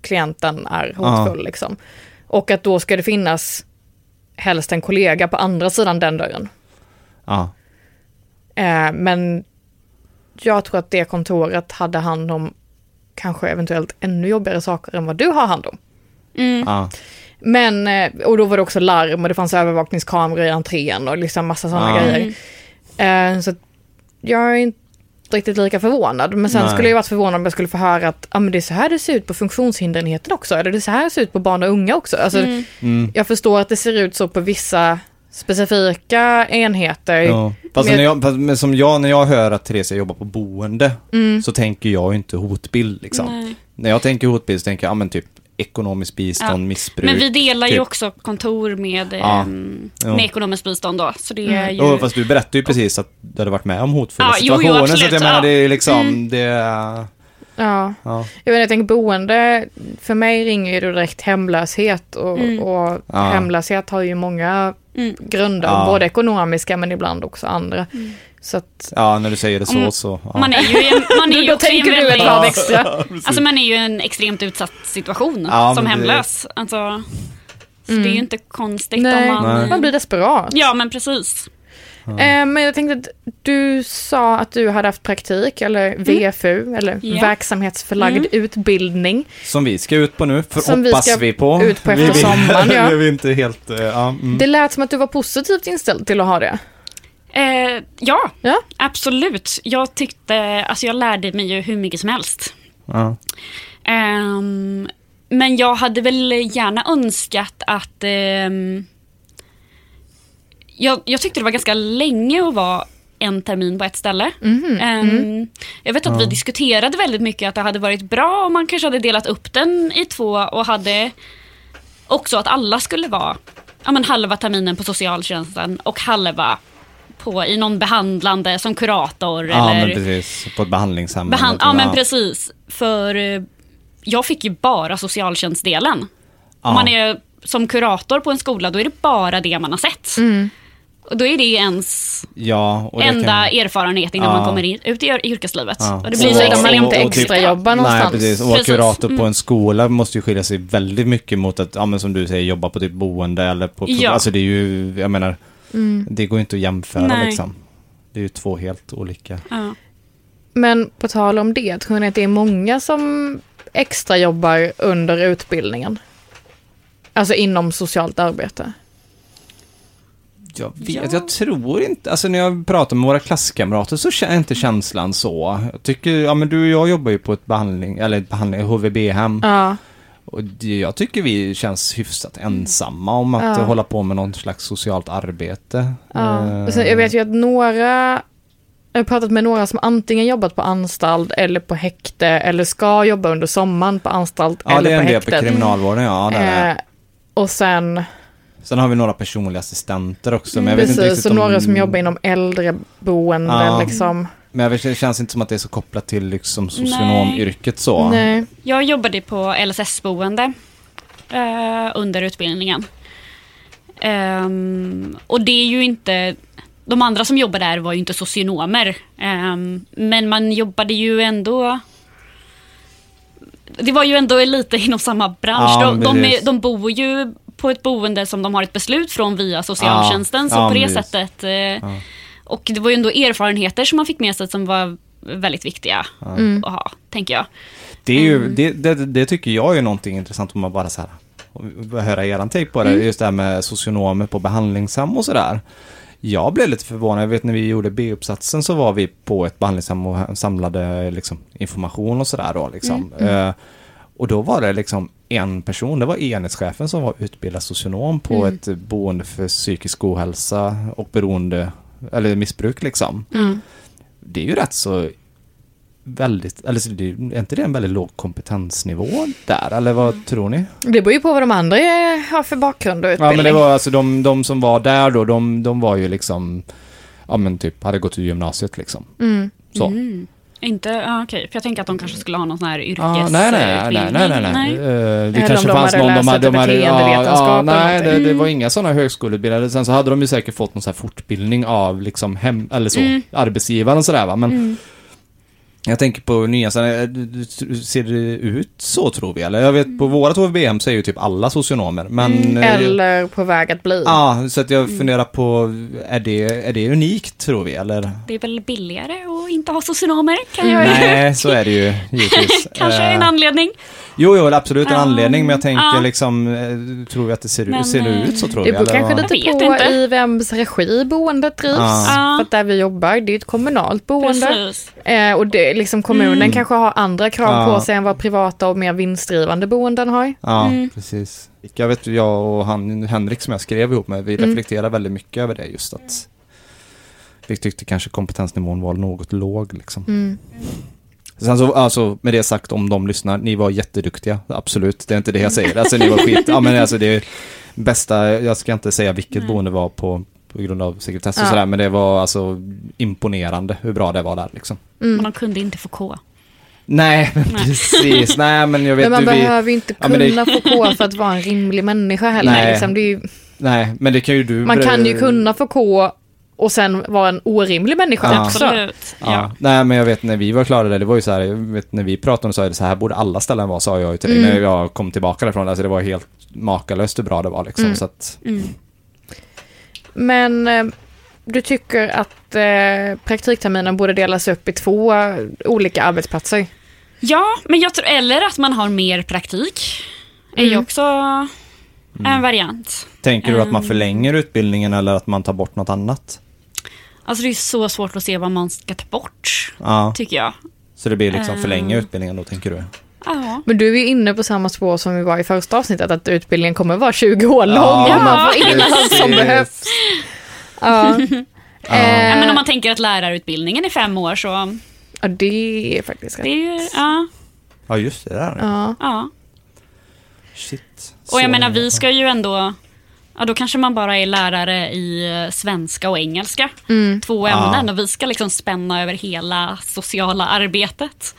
klienten är hotfull. Liksom. Och att då ska det finnas helst en kollega på andra sidan den dörren. Ja. Eh, men jag tror att det kontoret hade hand om kanske eventuellt ännu jobbigare saker än vad du har hand om. mm, Ja. Men, eh, och då var det också larm och det fanns övervakningskameror i entrén och liksom massa sådana Ja. grejer. Eh, så jag är inte riktigt lika förvånad. Men sen Nej. skulle jag varit förvånad om jag skulle få höra att ah, men det är så här det ser ut på funktionshinderenheten också. Eller det är så här det ser ut på barn och unga också. Alltså, mm, Mm. Jag förstår att det ser ut så på vissa specifika enheter. Ja. Fast Men- när jag, fast men som jag, när jag hör att Theresia jobbar på boende, så tänker jag inte hotbild liksom. nej. När jag tänker hotbild så tänker jag, ja men typ ekonomiskt bistånd, Ja. missbruk. Men vi delar ju typ. också kontor med, Ja. Jo. med ekonomiskt bistånd då. Så det är ju... Jo, fast du berättade ju precis att du hade varit med om hotfulla Ja, jo, jo, situationer. så absolut, att jag menar, det är liksom, Mm. det... Ja. Ja. Jag, vet, jag tänker boende, för mig ringer ju det direkt hemlöshet och, Mm. och Ja. hemlöshet har ju många Mm. grunder, Ja. både ekonomiska men ibland också andra. Mm. Så att, ja, när du säger det så Om- så. Ja. Man är ju, i en- man är ju då tänker du ett väldigt... varv extra. Alltså man är ju i en extremt utsatt situation Ja, som men det- hemlös. Alltså, så Mm. det är ju inte konstigt Nej, om man... Nej. man blir desperat. Ja, men precis. Eh, men jag tänkte att du sa att du hade haft praktik, eller VFU, eller Ja. verksamhetsförlagd Mm. utbildning. Som vi ska ut på nu, för Som vi hoppas ska vi på. ut på Vi- efter vi- sommaren, ja. vi är inte helt... Ja, mm. Det lät som att du var positivt inställd till att ha det. Eh, ja, Ja. absolut. Jag tyckte, alltså jag lärde mig ju hur mycket som helst. ja. Ehm, men jag hade väl gärna önskat att... ehm, jag, jag tyckte det var ganska länge att vara en termin på ett ställe. Mhm, Ehm, Jag vet att vi diskuterade väldigt mycket att det hade varit bra om man kanske hade delat upp den i två och hade också att alla skulle vara ja, men halva terminen på socialtjänsten och halva på, i någon behandlande som kurator. ja, eller men precis. På ett behandlingshem. Behand- ja, men precis. För eh, jag fick ju bara socialtjänstdelen. Ja. Om man är som kurator på en skola, då är det bara det man har sett. Och då är det ens Ja, och det enda kan... erfarenhet innan Ja. man kommer in, ut i yr- yrkeslivet. Ja. Och det blir Och- så Såvida man extremt inte och- och- extra jobbar någonstans. Nej, precis. Och Precis. kurator på Mm. en skola måste ju skilja sig väldigt mycket mot att, ja men som du säger, jobba på typ boende eller på... Ja. Alltså det är ju, jag menar, det går ju inte att jämföra Nej. liksom. Det är ju två helt olika. Ja. Men på tal om det, tror ni att det är många som extra jobbar under utbildningen? Alltså inom socialt arbete? Jag vet, Ja. jag tror inte, alltså när jag pratar med våra klasskamrater så är inte känslan så. Jag tycker, ja men du och jag jobbar ju på ett behandling, eller ett behandling, HVB-hem. Ja. Och det, jag tycker vi känns hyfsat ensamma om att Ja. hålla på med något slags socialt arbete. ja. Och sen, jag vet ju att några, jag har pratat med några som antingen jobbat på anstalt eller på häkte eller ska jobba under sommaren på anstalt Ja, det eller är på en del på häktet. kriminalvården, ja. Det är det. Eh, och sen, Sen har vi några personliga assistenter också. Men jag vet inte precis, riktigt så om... några som jobbar inom äldreboende Ja. liksom. Men det känns inte som att det är så kopplat till liksom socionomyrket så. Nej. Jag jobbade på LSS-boende eh, under utbildningen. Ehm, och det är ju inte... De andra som jobbade där var ju inte socionomer. Ehm, men man jobbade ju ändå... Det var ju ändå lite inom samma bransch. Ja, de, de, är, de bor ju på ett boende som de har ett beslut från via socialtjänsten. så ja, på det precis. sättet... Eh, Och det var ju ändå erfarenheter som man fick med sig som var väldigt viktiga att ha, tänker jag. Det, är ju, Mm. det, det, det tycker jag är någonting intressant om man bara så här, höra eran take på det, Mm. just det här med socionomer på behandlingshem och sådär. Jag blev lite förvånad, jag vet när vi gjorde B-uppsatsen så var vi på ett behandlingshem och samlade liksom, information och sådär då liksom. Mm, Eh, och då var det liksom en person, det var enhetschefen som var utbildad socionom på ett boende för psykisk ohälsa och beroende, eller missbruk liksom. Det är ju rätt så väldigt, eller det, är inte det en väldigt låg kompetensnivå där, eller vad tror ni? Det beror ju på vad de andra har för bakgrund och utbildning. Ja men det var alltså de, de som var där då, de, de var ju liksom, ja men typ hade gått ur gymnasiet liksom. Mm. Så. Mm. Inte, ja, okej. För jag tänker att de kanske skulle ha någon sån här Ja, nej, nej, nej, nej, nej, nej. Eh, Det Eller kanske de fanns någon, de hade, de hade, ja, ja, nej, det, det var inga sådana högskoleutbildade. Sen så hade de ju säkert fått någon sån här fortbildning av liksom hem, eller så, Mm. arbetsgivaren och sådär va. Men jag tänker på nya, så här, ser det ut så tror vi? Eller jag vet på vårat HVB-hem så är ju typ alla socionomer. Men, eh, Eller på väg att bli. Ja, så att jag funderar på, är det, är det unikt tror vi eller? Det är väl billigare att inte ha socionomer, kan jag Nej, så är det ju givetvis. Kanske Eh, en anledning. Jo, jo, absolut en anledning, men jag tänker Ja. liksom, eh, tror vi att det ser, Men, ut, ser det eh, ut så tror Det vi? beror eller kanske lite på inte. i vems regi boendet drivs. Ja. Ja. För att där vi jobbar, det är ett kommunalt boende. Precis. Eh, och det, liksom kommunen kanske har andra krav Mm. Ja. på sig än vad privata och mer vinstdrivande boenden har. Ja, Mm. precis. Jag vet, jag och han, Henrik som jag skrev ihop med, vi Mm. reflekterar väldigt mycket över det just att vi tyckte kanske kompetensnivån var något låg liksom. Mm. Sen så, alltså med det sagt om de lyssnar, ni var jätteduktiga, absolut, det är inte det jag säger. Alltså ni var skit, ja men alltså det är bästa, jag ska inte säga vilket Nej. boende var på, på grund av sekretess och Ja. sådär, men det var alltså imponerande hur bra det var där liksom. Mm. Men de kunde inte få K. Nej, men Nej. precis, nej men jag vet Men man du, vi, behöver ju inte Ja, men det- kunna få K för att vara en rimlig människa heller. Nej. Liksom. Det är ju, nej men det kan ju du man kan ju kunna få K och sen vara en orimlig människa Ja. också. Absolut. Ja. Ja. Nej men jag vet när vi var klara där, det var ju så här, jag vet när vi pratade om det så är det så här borde alla ställen vara, sa jag ju till dig Mm. när jag kom tillbaka därifrån. Alltså det var helt makalöst hur bra det var liksom. Mm. Så att, Mm. Men eh, du tycker att eh, praktikterminen borde delas upp i två olika arbetsplatser? ja, men jag tror, eller att man har mer praktik. är ju Mm. också en variant. tänker du att man Mm. förlänger utbildningen eller att man tar bort något annat? Alltså det är så svårt att se vad man ska ta bort, Ja, tycker jag. så det blir liksom förlänga Mm. utbildningen då tänker du? Ja. Men du är ju inne på samma spår som vi var i första avsnittet, att utbildningen kommer vara 20 år lång Ja, och man får in allt som behövs. Ja. Ja, Eh, men om man tänker att lärarutbildningen är fem år så ja, det är faktiskt det rätt. är ju, ja, Ja just det där. Ja. ja. Shit. Och jag menar, vi ska ju ändå... Ja, då kanske man bara är lärare i eh, svenska och engelska. Mm. Två Ja. ämnen och vi ska liksom spänna över hela sociala arbetet.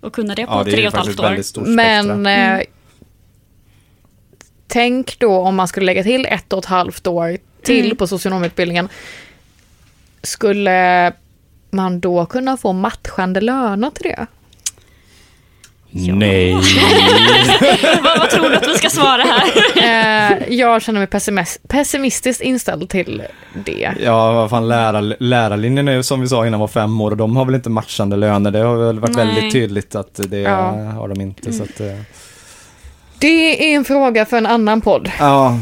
Och kunna det på Ja det tre och ett halvt år. Men eh, tänk då om man skulle lägga till ett och ett halvt år till Mm. på socionomutbildningen. Skulle man då kunna få matchande löner till det? Nej. vad, vad tror du att vi ska svara här? Eh, jag känner mig pessimis- pessimistiskt inställd till det. Ja, vad fan, lärar, lärarlinjen är ju som vi sa innan var fem år och de har väl inte matchande löner. Det har väl varit Nej. väldigt tydligt att det Ja. har de inte. Så att, eh, Det är en fråga för en annan podd. ja,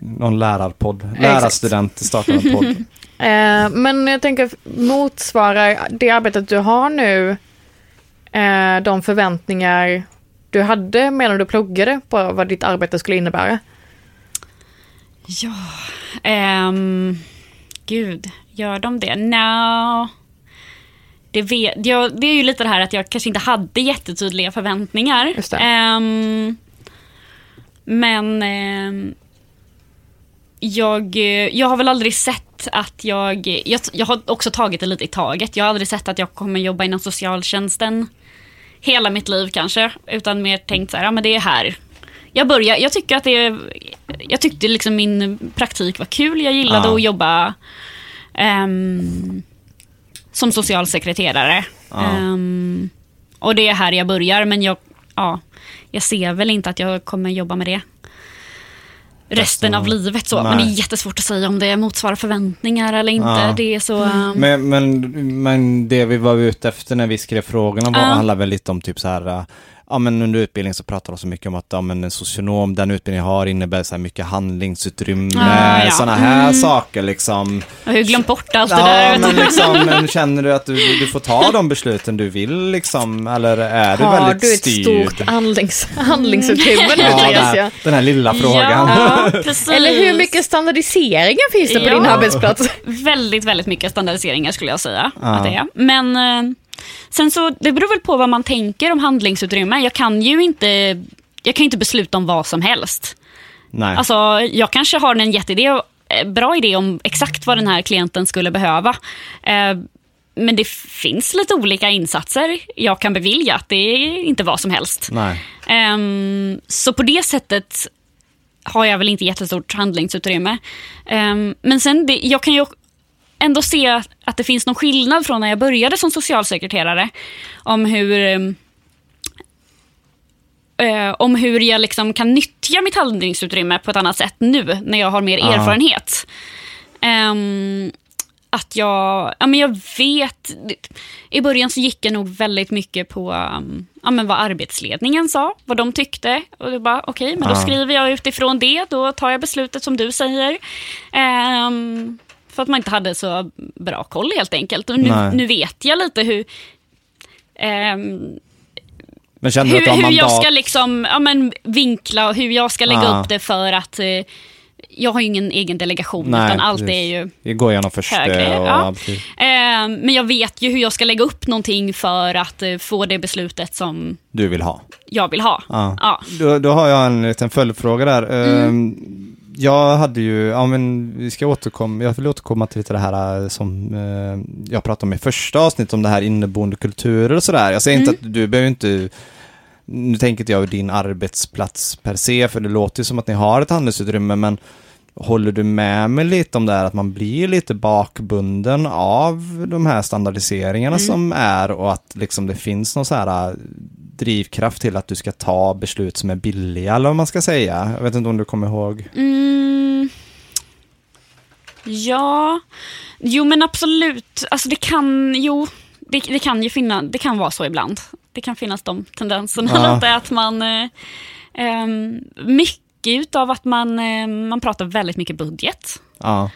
någon lärarpodd. Lärarstudent startar en podd. Eh, men jag tänker, motsvarar det arbetet du har nu eh, de förväntningar du hade medan du pluggade på vad ditt arbete skulle innebära? Ja, ehm, gud, gör de det? No. Det, vet, jag, det är ju lite det här att jag kanske inte hade jättetydliga förväntningar. Ehm, men ehm, jag, jag har väl aldrig sett att jag, jag... Jag har också tagit det lite i taget. Jag har aldrig sett att jag kommer jobba inom socialtjänsten hela mitt liv kanske. Utan mer tänkt så här, ja men det är här. Jag börjar, jag tycker att det jag tyckte liksom min praktik var kul. Jag gillade Ja. att jobba ehm, som socialsekreterare. Ja. Ehm, och det är här jag börjar, men jag, ja, jag ser väl inte att jag kommer jobba med det resten av livet. Så. Men det är jättesvårt att säga om det motsvarar förväntningar eller inte. Ja. Det är så... ehm, Men, men, men det vi var ute efter när vi skrev frågorna var, Ja. handlar väl lite om typ så här, ja men under utbildning så pratar de så mycket om att ja, men en socionom, den utbildning jag har innebär så här mycket handlingsutrymme, Ah, ja. sådana här Mm. saker liksom. jag har ju glömt bort allt det Ja, där. men, liksom, men känner du att du, du får ta de besluten du vill liksom, eller är du Har väldigt du ett styrd? stort handlings, handlingsutrymme nu Ja, den, den här lilla frågan. Ja. Eller hur mycket standardiseringar finns det på Ja. din arbetsplats? Väldigt, väldigt mycket standardiseringar skulle jag säga Ja. att det är. Men eh, sen så, det beror väl på vad man tänker om handlingsutrymme. Jag kan ju inte, jag kan inte besluta om vad som helst. Nej. Alltså, jag kanske har en jätteidé, eh, bra idé om exakt vad den här klienten skulle behöva. Eh, Men det finns lite olika insatser jag kan bevilja. Det är inte vad som helst. Nej. Ehm, så på det sättet har jag väl inte jättestort handlingsutrymme. Ehm, men sen, det, jag kan ju ändå se att det finns någon skillnad från när jag började som socialsekreterare. Om hur, ehm, eh, om hur jag liksom kan nyttja mitt handlingsutrymme på ett annat sätt nu när jag har mer Ja. erfarenhet. Ehm, att jag, ja men jag vet, i början så gick jag nog väldigt mycket på um, ja men vad arbetsledningen sa, vad de tyckte. Och det bara, okej, men då skriver jag utifrån det, då tar jag beslutet som du säger. Ehm, för att man inte hade så bra koll helt enkelt. Och nu, nu vet jag lite hur, ehm, Men känner du att hur, du har hur jag ska liksom, ja, men vinkla och hur jag ska lägga Ja. upp det för att eh, jag har ju ingen egen delegation, Nej, utan allt precis. är ju Vi går igenom först högre, eh, och, ja. precis. Eh, men jag vet ju hur jag ska lägga upp någonting för att eh, få det beslutet som du vill ha. jag vill ha. Ja. Ja. Då, då har jag en liten följdfråga där. Mm. Jag hade ju, ja men vi ska återkomma, jag vill återkomma till lite det här eh, som eh, jag pratade om i första avsnittet om det här inneboende kulturer och sådär. Jag säger Mm. inte att du behöver inte, nu tänker inte jag din arbetsplats per se, för det låter ju som att ni har ett handelsutrymme, men Håller du med mig lite om det här att man blir lite bakbunden av de här standardiseringarna Mm. som är och att liksom det finns någon så här äh, drivkraft till att du ska ta beslut som är billiga eller vad man ska säga. Jag vet inte om du kommer ihåg. Mm. Ja, jo men absolut. Alltså det kan, jo, det, det kan ju finna, det kan vara så ibland. Det kan finnas de tendenserna Ja. att man, eh, ehm, mycket utav att man, eh, man pratar väldigt mycket budget. Ja,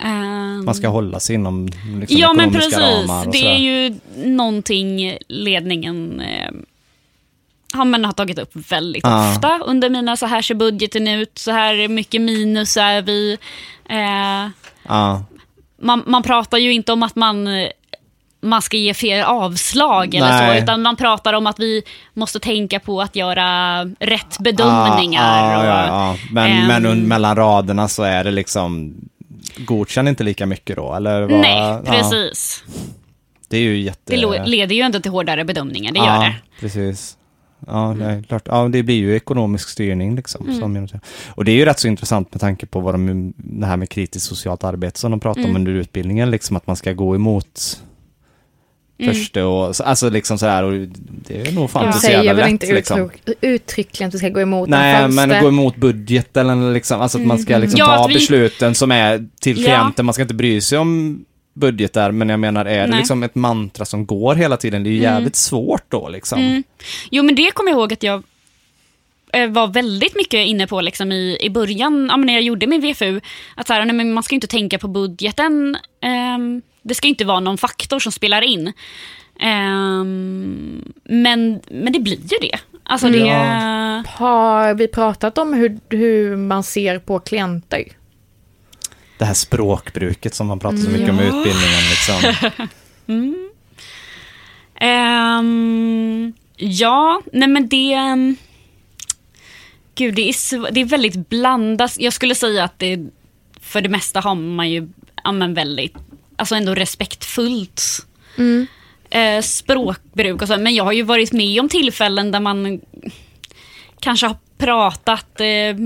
Ehm, man ska hålla sig inom liksom, ja men precis, det är ju någonting ledningen eh, ja, men har tagit upp väldigt Ja. ofta under mina så här ser budgeten ut, så här mycket minus är vi. Eh, Ja, man, man pratar ju inte om att man, man ska ge fel avslag eller Nej. så, utan man pratar om att vi måste tänka på att göra rätt bedömningar. Ja, ja, och, ja. Men, ehm, men un- mellan raderna så är det liksom Godkänn inte lika mycket då, eller? Vad? Nej, Ja, precis. det är ju jätte... Det leder ju ändå till hårdare bedömningar, det gör ja, det. precis. Ja, det är klart. Ja, det blir ju ekonomisk styrning liksom. Som, och det är ju rätt så intressant med tanke på vad de, det här med kritiskt socialt arbete som de pratar om under utbildningen, liksom att man ska gå emot första och, så- alltså liksom så här och det är nog fan Ja. Inte så jävla lätt inte liksom. uttryck, uttryckligen att du ska gå emot Nej, men gå emot budgeten eller liksom, alltså att man ska liksom Ja, ta vi- besluten som är till Ja. klienten, man ska inte bry sig om budgetar, men jag menar, är det Nej. liksom ett mantra som går hela tiden, det är ju jävligt svårt då liksom. Mm. Jo, men det kommer jag ihåg att jag eh, var väldigt mycket inne på liksom i, i början, ja, men när jag gjorde min VFU, att så här, nej, men man ska inte tänka på budgeten. ehm, det ska inte vara någon faktor som spelar in. Ehm, men, men det blir ju det. Alltså det... Har vi pratat om hur, hur man ser på klienter? Det här språkbruket som man pratar så mycket om i Ja. utbildningen liksom. Ehm, ja, nej men det... ehm, Gud, det är, det är väldigt blandat. Jag skulle säga att det, för det mesta har man ju ja, men väldigt, alltså ändå respektfullt eh, språkbruk och så. Men jag har ju varit med om tillfällen där man kanske har pratat eh,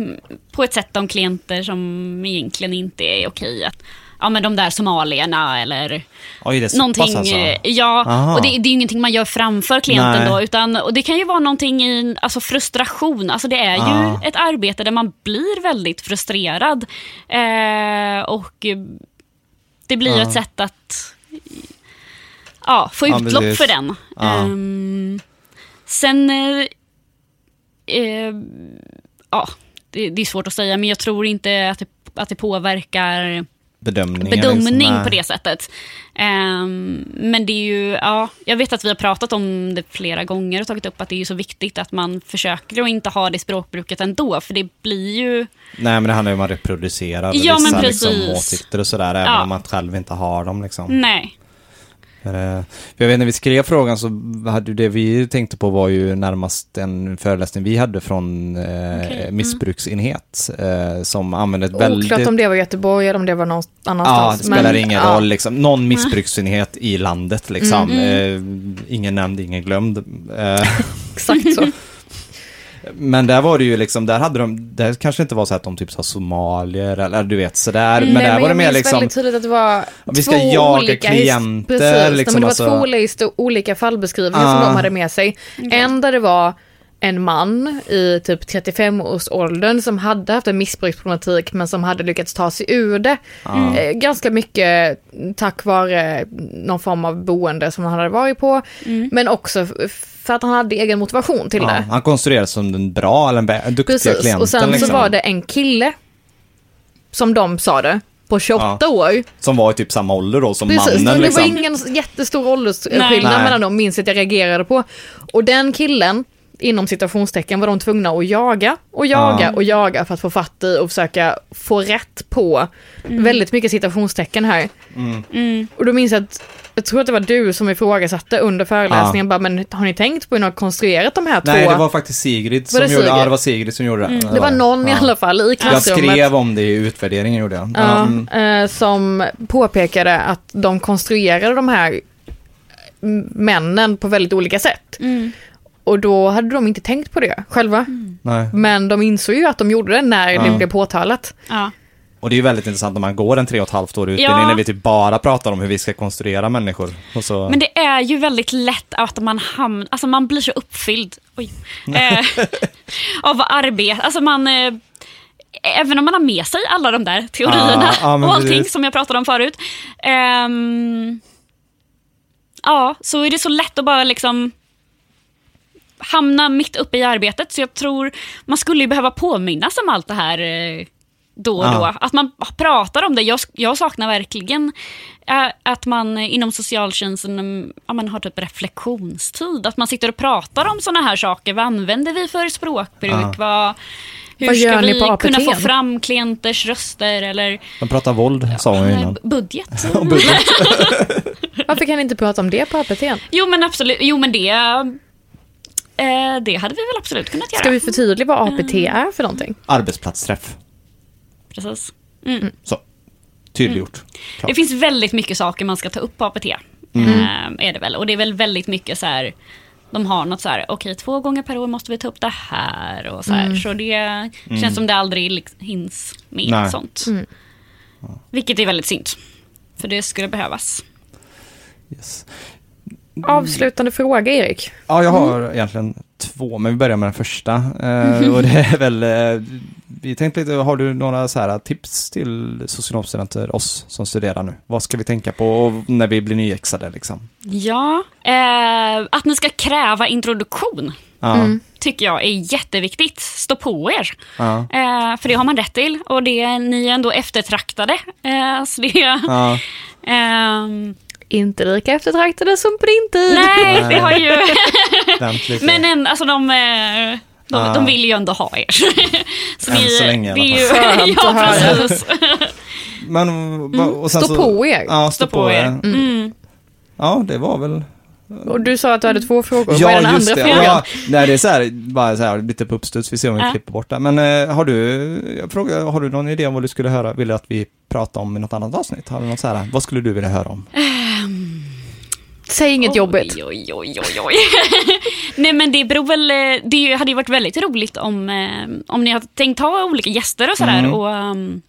på ett sätt om klienter som egentligen inte är okej. Att, ja men de där somalierna eller Oj, det någonting. pass alltså. eh, Ja, Aha. och det, det är ju ingenting man gör framför klienten Nej. då. Utan, och det kan ju vara någonting i alltså frustration. Alltså det är Ja. ju ett arbete där man blir väldigt frustrerad. Eh, och eh, det blir ju Ja. ett sätt att ja, få utlopp precis. för den. Ehm, sen, eh, ja, det, det är svårt att säga, men jag tror inte att det, att det påverkar bedömning liksom, på det sättet. Ehm, men det är ju, ja, jag vet att vi har pratat om det flera gånger och tagit upp att det är ju så viktigt att man försöker att inte ha det språkbruket ändå, för det blir ju... Nej, men det handlar ju om att reproducera Ja, men vissa precis. liksom, åsikter och sådär, även Ja. om man själv inte har dem liksom. Nej. Eh, jag vet när vi skrev frågan så hade det vi tänkte på var ju närmast en föreläsning vi hade från eh, Okej, mm. missbruksenhet eh, som använde ett väldigt... Oklart om det var Göteborg eller om det var någon Ja, annanstans. det spelar men, ingen ja. roll liksom. Någon missbruksenhet i landet liksom. Mm, Eh, ingen nämnd, ingen glömd. Eh, Exakt så. Men där var det ju liksom, där hade de, där kanske inte var så att de typ sa somalier eller du vet sådär. men Nej, där var det mer liksom, väldigt tydligt att det var Vi ska två jaga olika klienter, Precis, liksom, men det var alltså- två olika, fallbeskrivningar som Ah. de hade med sig. En där det var en man i typ 35-årsåldern som hade haft en missbruksproblematik men som hade lyckats ta sig ur det. Eh, ganska mycket tack vare någon form av boende som han hade varit på. Men också för att han hade egen motivation till ja, det. han konstruerades som den bra eller bä- duktiga Precis, klienten. och sen liksom, så var det en kille, som de sa det, på 28 Ja. år. Som var i typ samma ålder då som Precis, mannen. och det liksom. var ingen jättestor åldersskillnad mellan dem, minns att jag reagerade på. Och den killen, inom citationstecken, var de tvungna att jaga och jaga Ja. och jaga för att få fatt i och försöka få rätt på väldigt mycket citationstecken här. Mm. Och då minns jag att, jag tror att det var du som ifrågasatte under föreläsningen, bara, men har ni tänkt på hur ni har konstruerat de här Nej, två? det var faktiskt Sigrid som det gjorde det. Ja, Sigrid? det var Sigrid som gjorde det. det var någon i Ja. alla fall i Jag klassrummet. skrev om det i utvärderingen gjorde jag. Ja, Mm. eh, som påpekade att de konstruerade de här m- männen på väldigt olika sätt. Mm. Och då hade de inte tänkt på det själva. Nej. Men de insåg ju att de gjorde det när det Ja. blev påtalat. Och det är ju väldigt intressant när man går en tre och ett halvt år utbildning Ja. när vi typ bara pratar om hur vi ska konstruera människor. Så... Men det är ju väldigt lätt att man hamnar, alltså man blir så uppfylld eh, av arbete. Alltså man, eh, även om man har med sig alla de där teorierna ja, men och allting precis. som jag pratade om förut. ehm, ja, så är det så lätt att bara liksom hamna mitt uppe i arbetet. Så jag tror man skulle ju behöva påminnas om allt det här eh, då och Ja. då. Att man pratar om det. Jag, jag saknar verkligen eh, att man inom socialtjänsten mm, ja, man har typ reflektionstid. Att man sitter och pratar om såna här saker. Vad använder vi för språkbruk? Ja. Vad, hur Vad ska vi kunna få fram klienters röster? Eller De pratar våld, sa hon innan. eh, budget? Budget. Varför kan ni inte prata om det på APT? jo men absolut, jo men det, eh, det hade vi väl absolut kunnat göra. Ska vi förtydliga vad APT är för någonting? Arbetsplatsträff. Precis. Så. Tydliggjort. Mm. Det finns väldigt mycket saker man ska ta upp på APT. Mm. Eh, är det väl. Och det är väl väldigt mycket så här de har något så här, okej två gånger per år måste vi ta upp det här och så här. Mm. Så det känns som det aldrig hinns med Nej. sånt. Mm. Vilket är väldigt synd. För det skulle behövas. Yes. Avslutande fråga Erik. Ja, jag har Mm. egentligen två, men vi börjar med den första. Eh, och det är väl, eh, vi tänkte lite, har du några så här tips till socionomstudenter, oss som studerar nu? Vad ska vi tänka på när vi blir nyexade liksom? Ja, eh, att ni ska kräva introduktion Mm. tycker jag är jätteviktigt. Stå på er. ja, Eh, för det har man rätt till och det, ni är ändå eftertraktade. Eh, så det, ja, ehm, Inte lika eftertraktade som på din tid. nej, det har ju... Men en, alltså de, eh, de, Ah. de vill ju ändå ha er. så Än så länge det är ju. Skönt Ja, att höra. precis. Men, va- och sen Stå så, på er. Ja, Stå på er. Mm. Ja, det var väl Och du sa att du hade två frågor. Vad är den andra frågan? Ja, nej, det är så här, bara så här, lite på uppstuds, vi ser om vi Ja. klipper bort det. Men eh, har du, jag frågar, har du någon idé om vad du skulle höra, vill du att vi pratar om i något annat avsnitt? Har du något så här, vad skulle du vilja höra om? Säg inget jobbigt. Oj, oj, oj, oj, oj. Nej, men det beror väl... Det hade ju varit väldigt roligt om, eh, om ni har tänkt ha olika gäster och sådär. Mm. Och, um,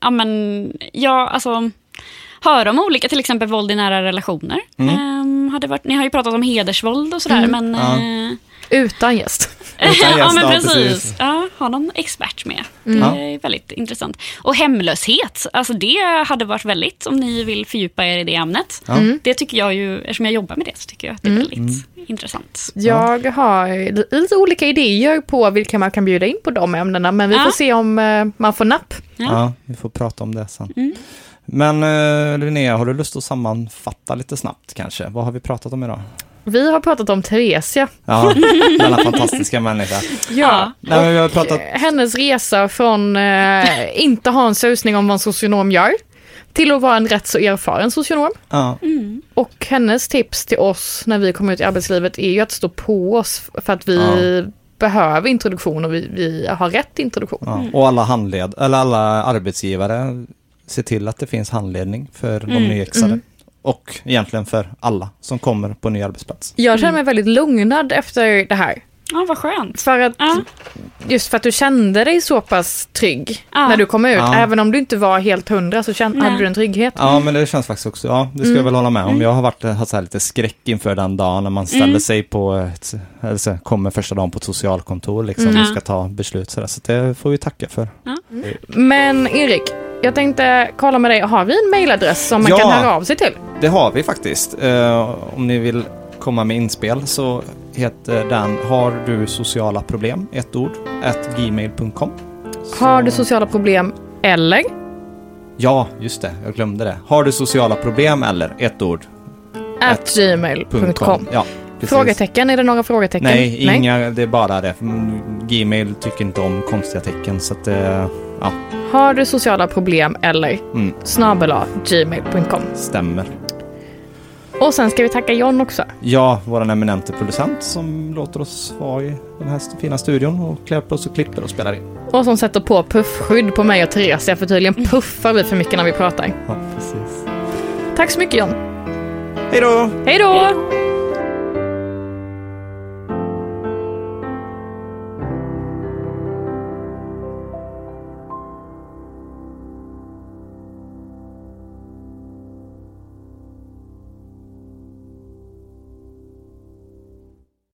ja, men, ja, alltså... Höra om olika, till exempel våld i nära relationer. Mm. Ehm, hade varit, ni har ju pratat om hedersvåld och sådär, Mm. men... Ja. eh, Utan gäst. Utan ja, gäst, men ja, precis. precis. Ja, ha någon expert med. Mm. Det är väldigt intressant. Och hemlöshet, alltså det hade varit väldigt, om ni vill fördjupa er i det ämnet. Mm. Det tycker jag ju, eftersom jag jobbar med det, så tycker jag att det är Mm. väldigt intressant. Jag har li- lite olika idéer på vilka man kan bjuda in på de ämnena, men vi Ja. får se om eh, man får napp. Ja. Ja, vi får prata om det sen. Men eh, Linnea, har du lust att sammanfatta lite snabbt kanske? Vad har vi pratat om idag? Vi har pratat om Theresia. Ja, denna fantastiska människa. Ja. Nej, men vi har pratat, Eh, Hennes resa från eh, inte ha en susning om vad en socionom gör, till att vara en rätt så erfaren socionom. ja, Mm. Och hennes tips till oss när vi kommer ut i arbetslivet är ju att stå på oss för att vi behöver introduktion och vi, vi har rätt introduktion. ja. och alla handled, eller alla arbetsgivare, se till att det finns handledning för de Mm. nyexade. Mm. Och egentligen för alla som kommer på en ny arbetsplats. Jag känner mig väldigt lugnad efter det här. ja, vad skönt. För att, Ja. just för att du kände dig så pass trygg Ja. när du kom ut. Ja. Även om du inte var helt hundra så kände, hade du en trygghet. Ja, men det känns faktiskt också, ja, det ska jag väl hålla med om. Jag har varit, haft så här lite skräck inför den dagen när man ställer Mm. sig på ett, eller så, kommer första dagen på ett socialkontor liksom Mm. och ska ta beslut sådär. Så det får vi tacka för. Men Erik, jag tänkte kolla med dig, har vi en mailadress som man Ja. kan höra av sig till? Det har vi faktiskt. Eh, om ni vill komma med inspel så heter den Har du sociala problem? Ett ord. At gmail.com. Har du sociala problem eller? Ja, just det. Jag glömde det. Har du sociala problem eller ett ord. At gmail.com. Ja, precis. Frågetecken, är det några frågetecken? Nej, inga, det är bara det. Gmail tycker inte om konstiga tecken så att det, ja, Har du sociala problem eller? mm, Snabel gmail.com. stämmer. Och sen ska vi tacka John också. Ja, vår eminente producent som låter oss vara i den här fina studion och klär på oss och klipper och spelar in. Och som sätter på puffskydd på mig och Theresia för tydligen puffar vi för mycket när vi pratar. Ja, precis. Tack så mycket John. Hej då! Hej då!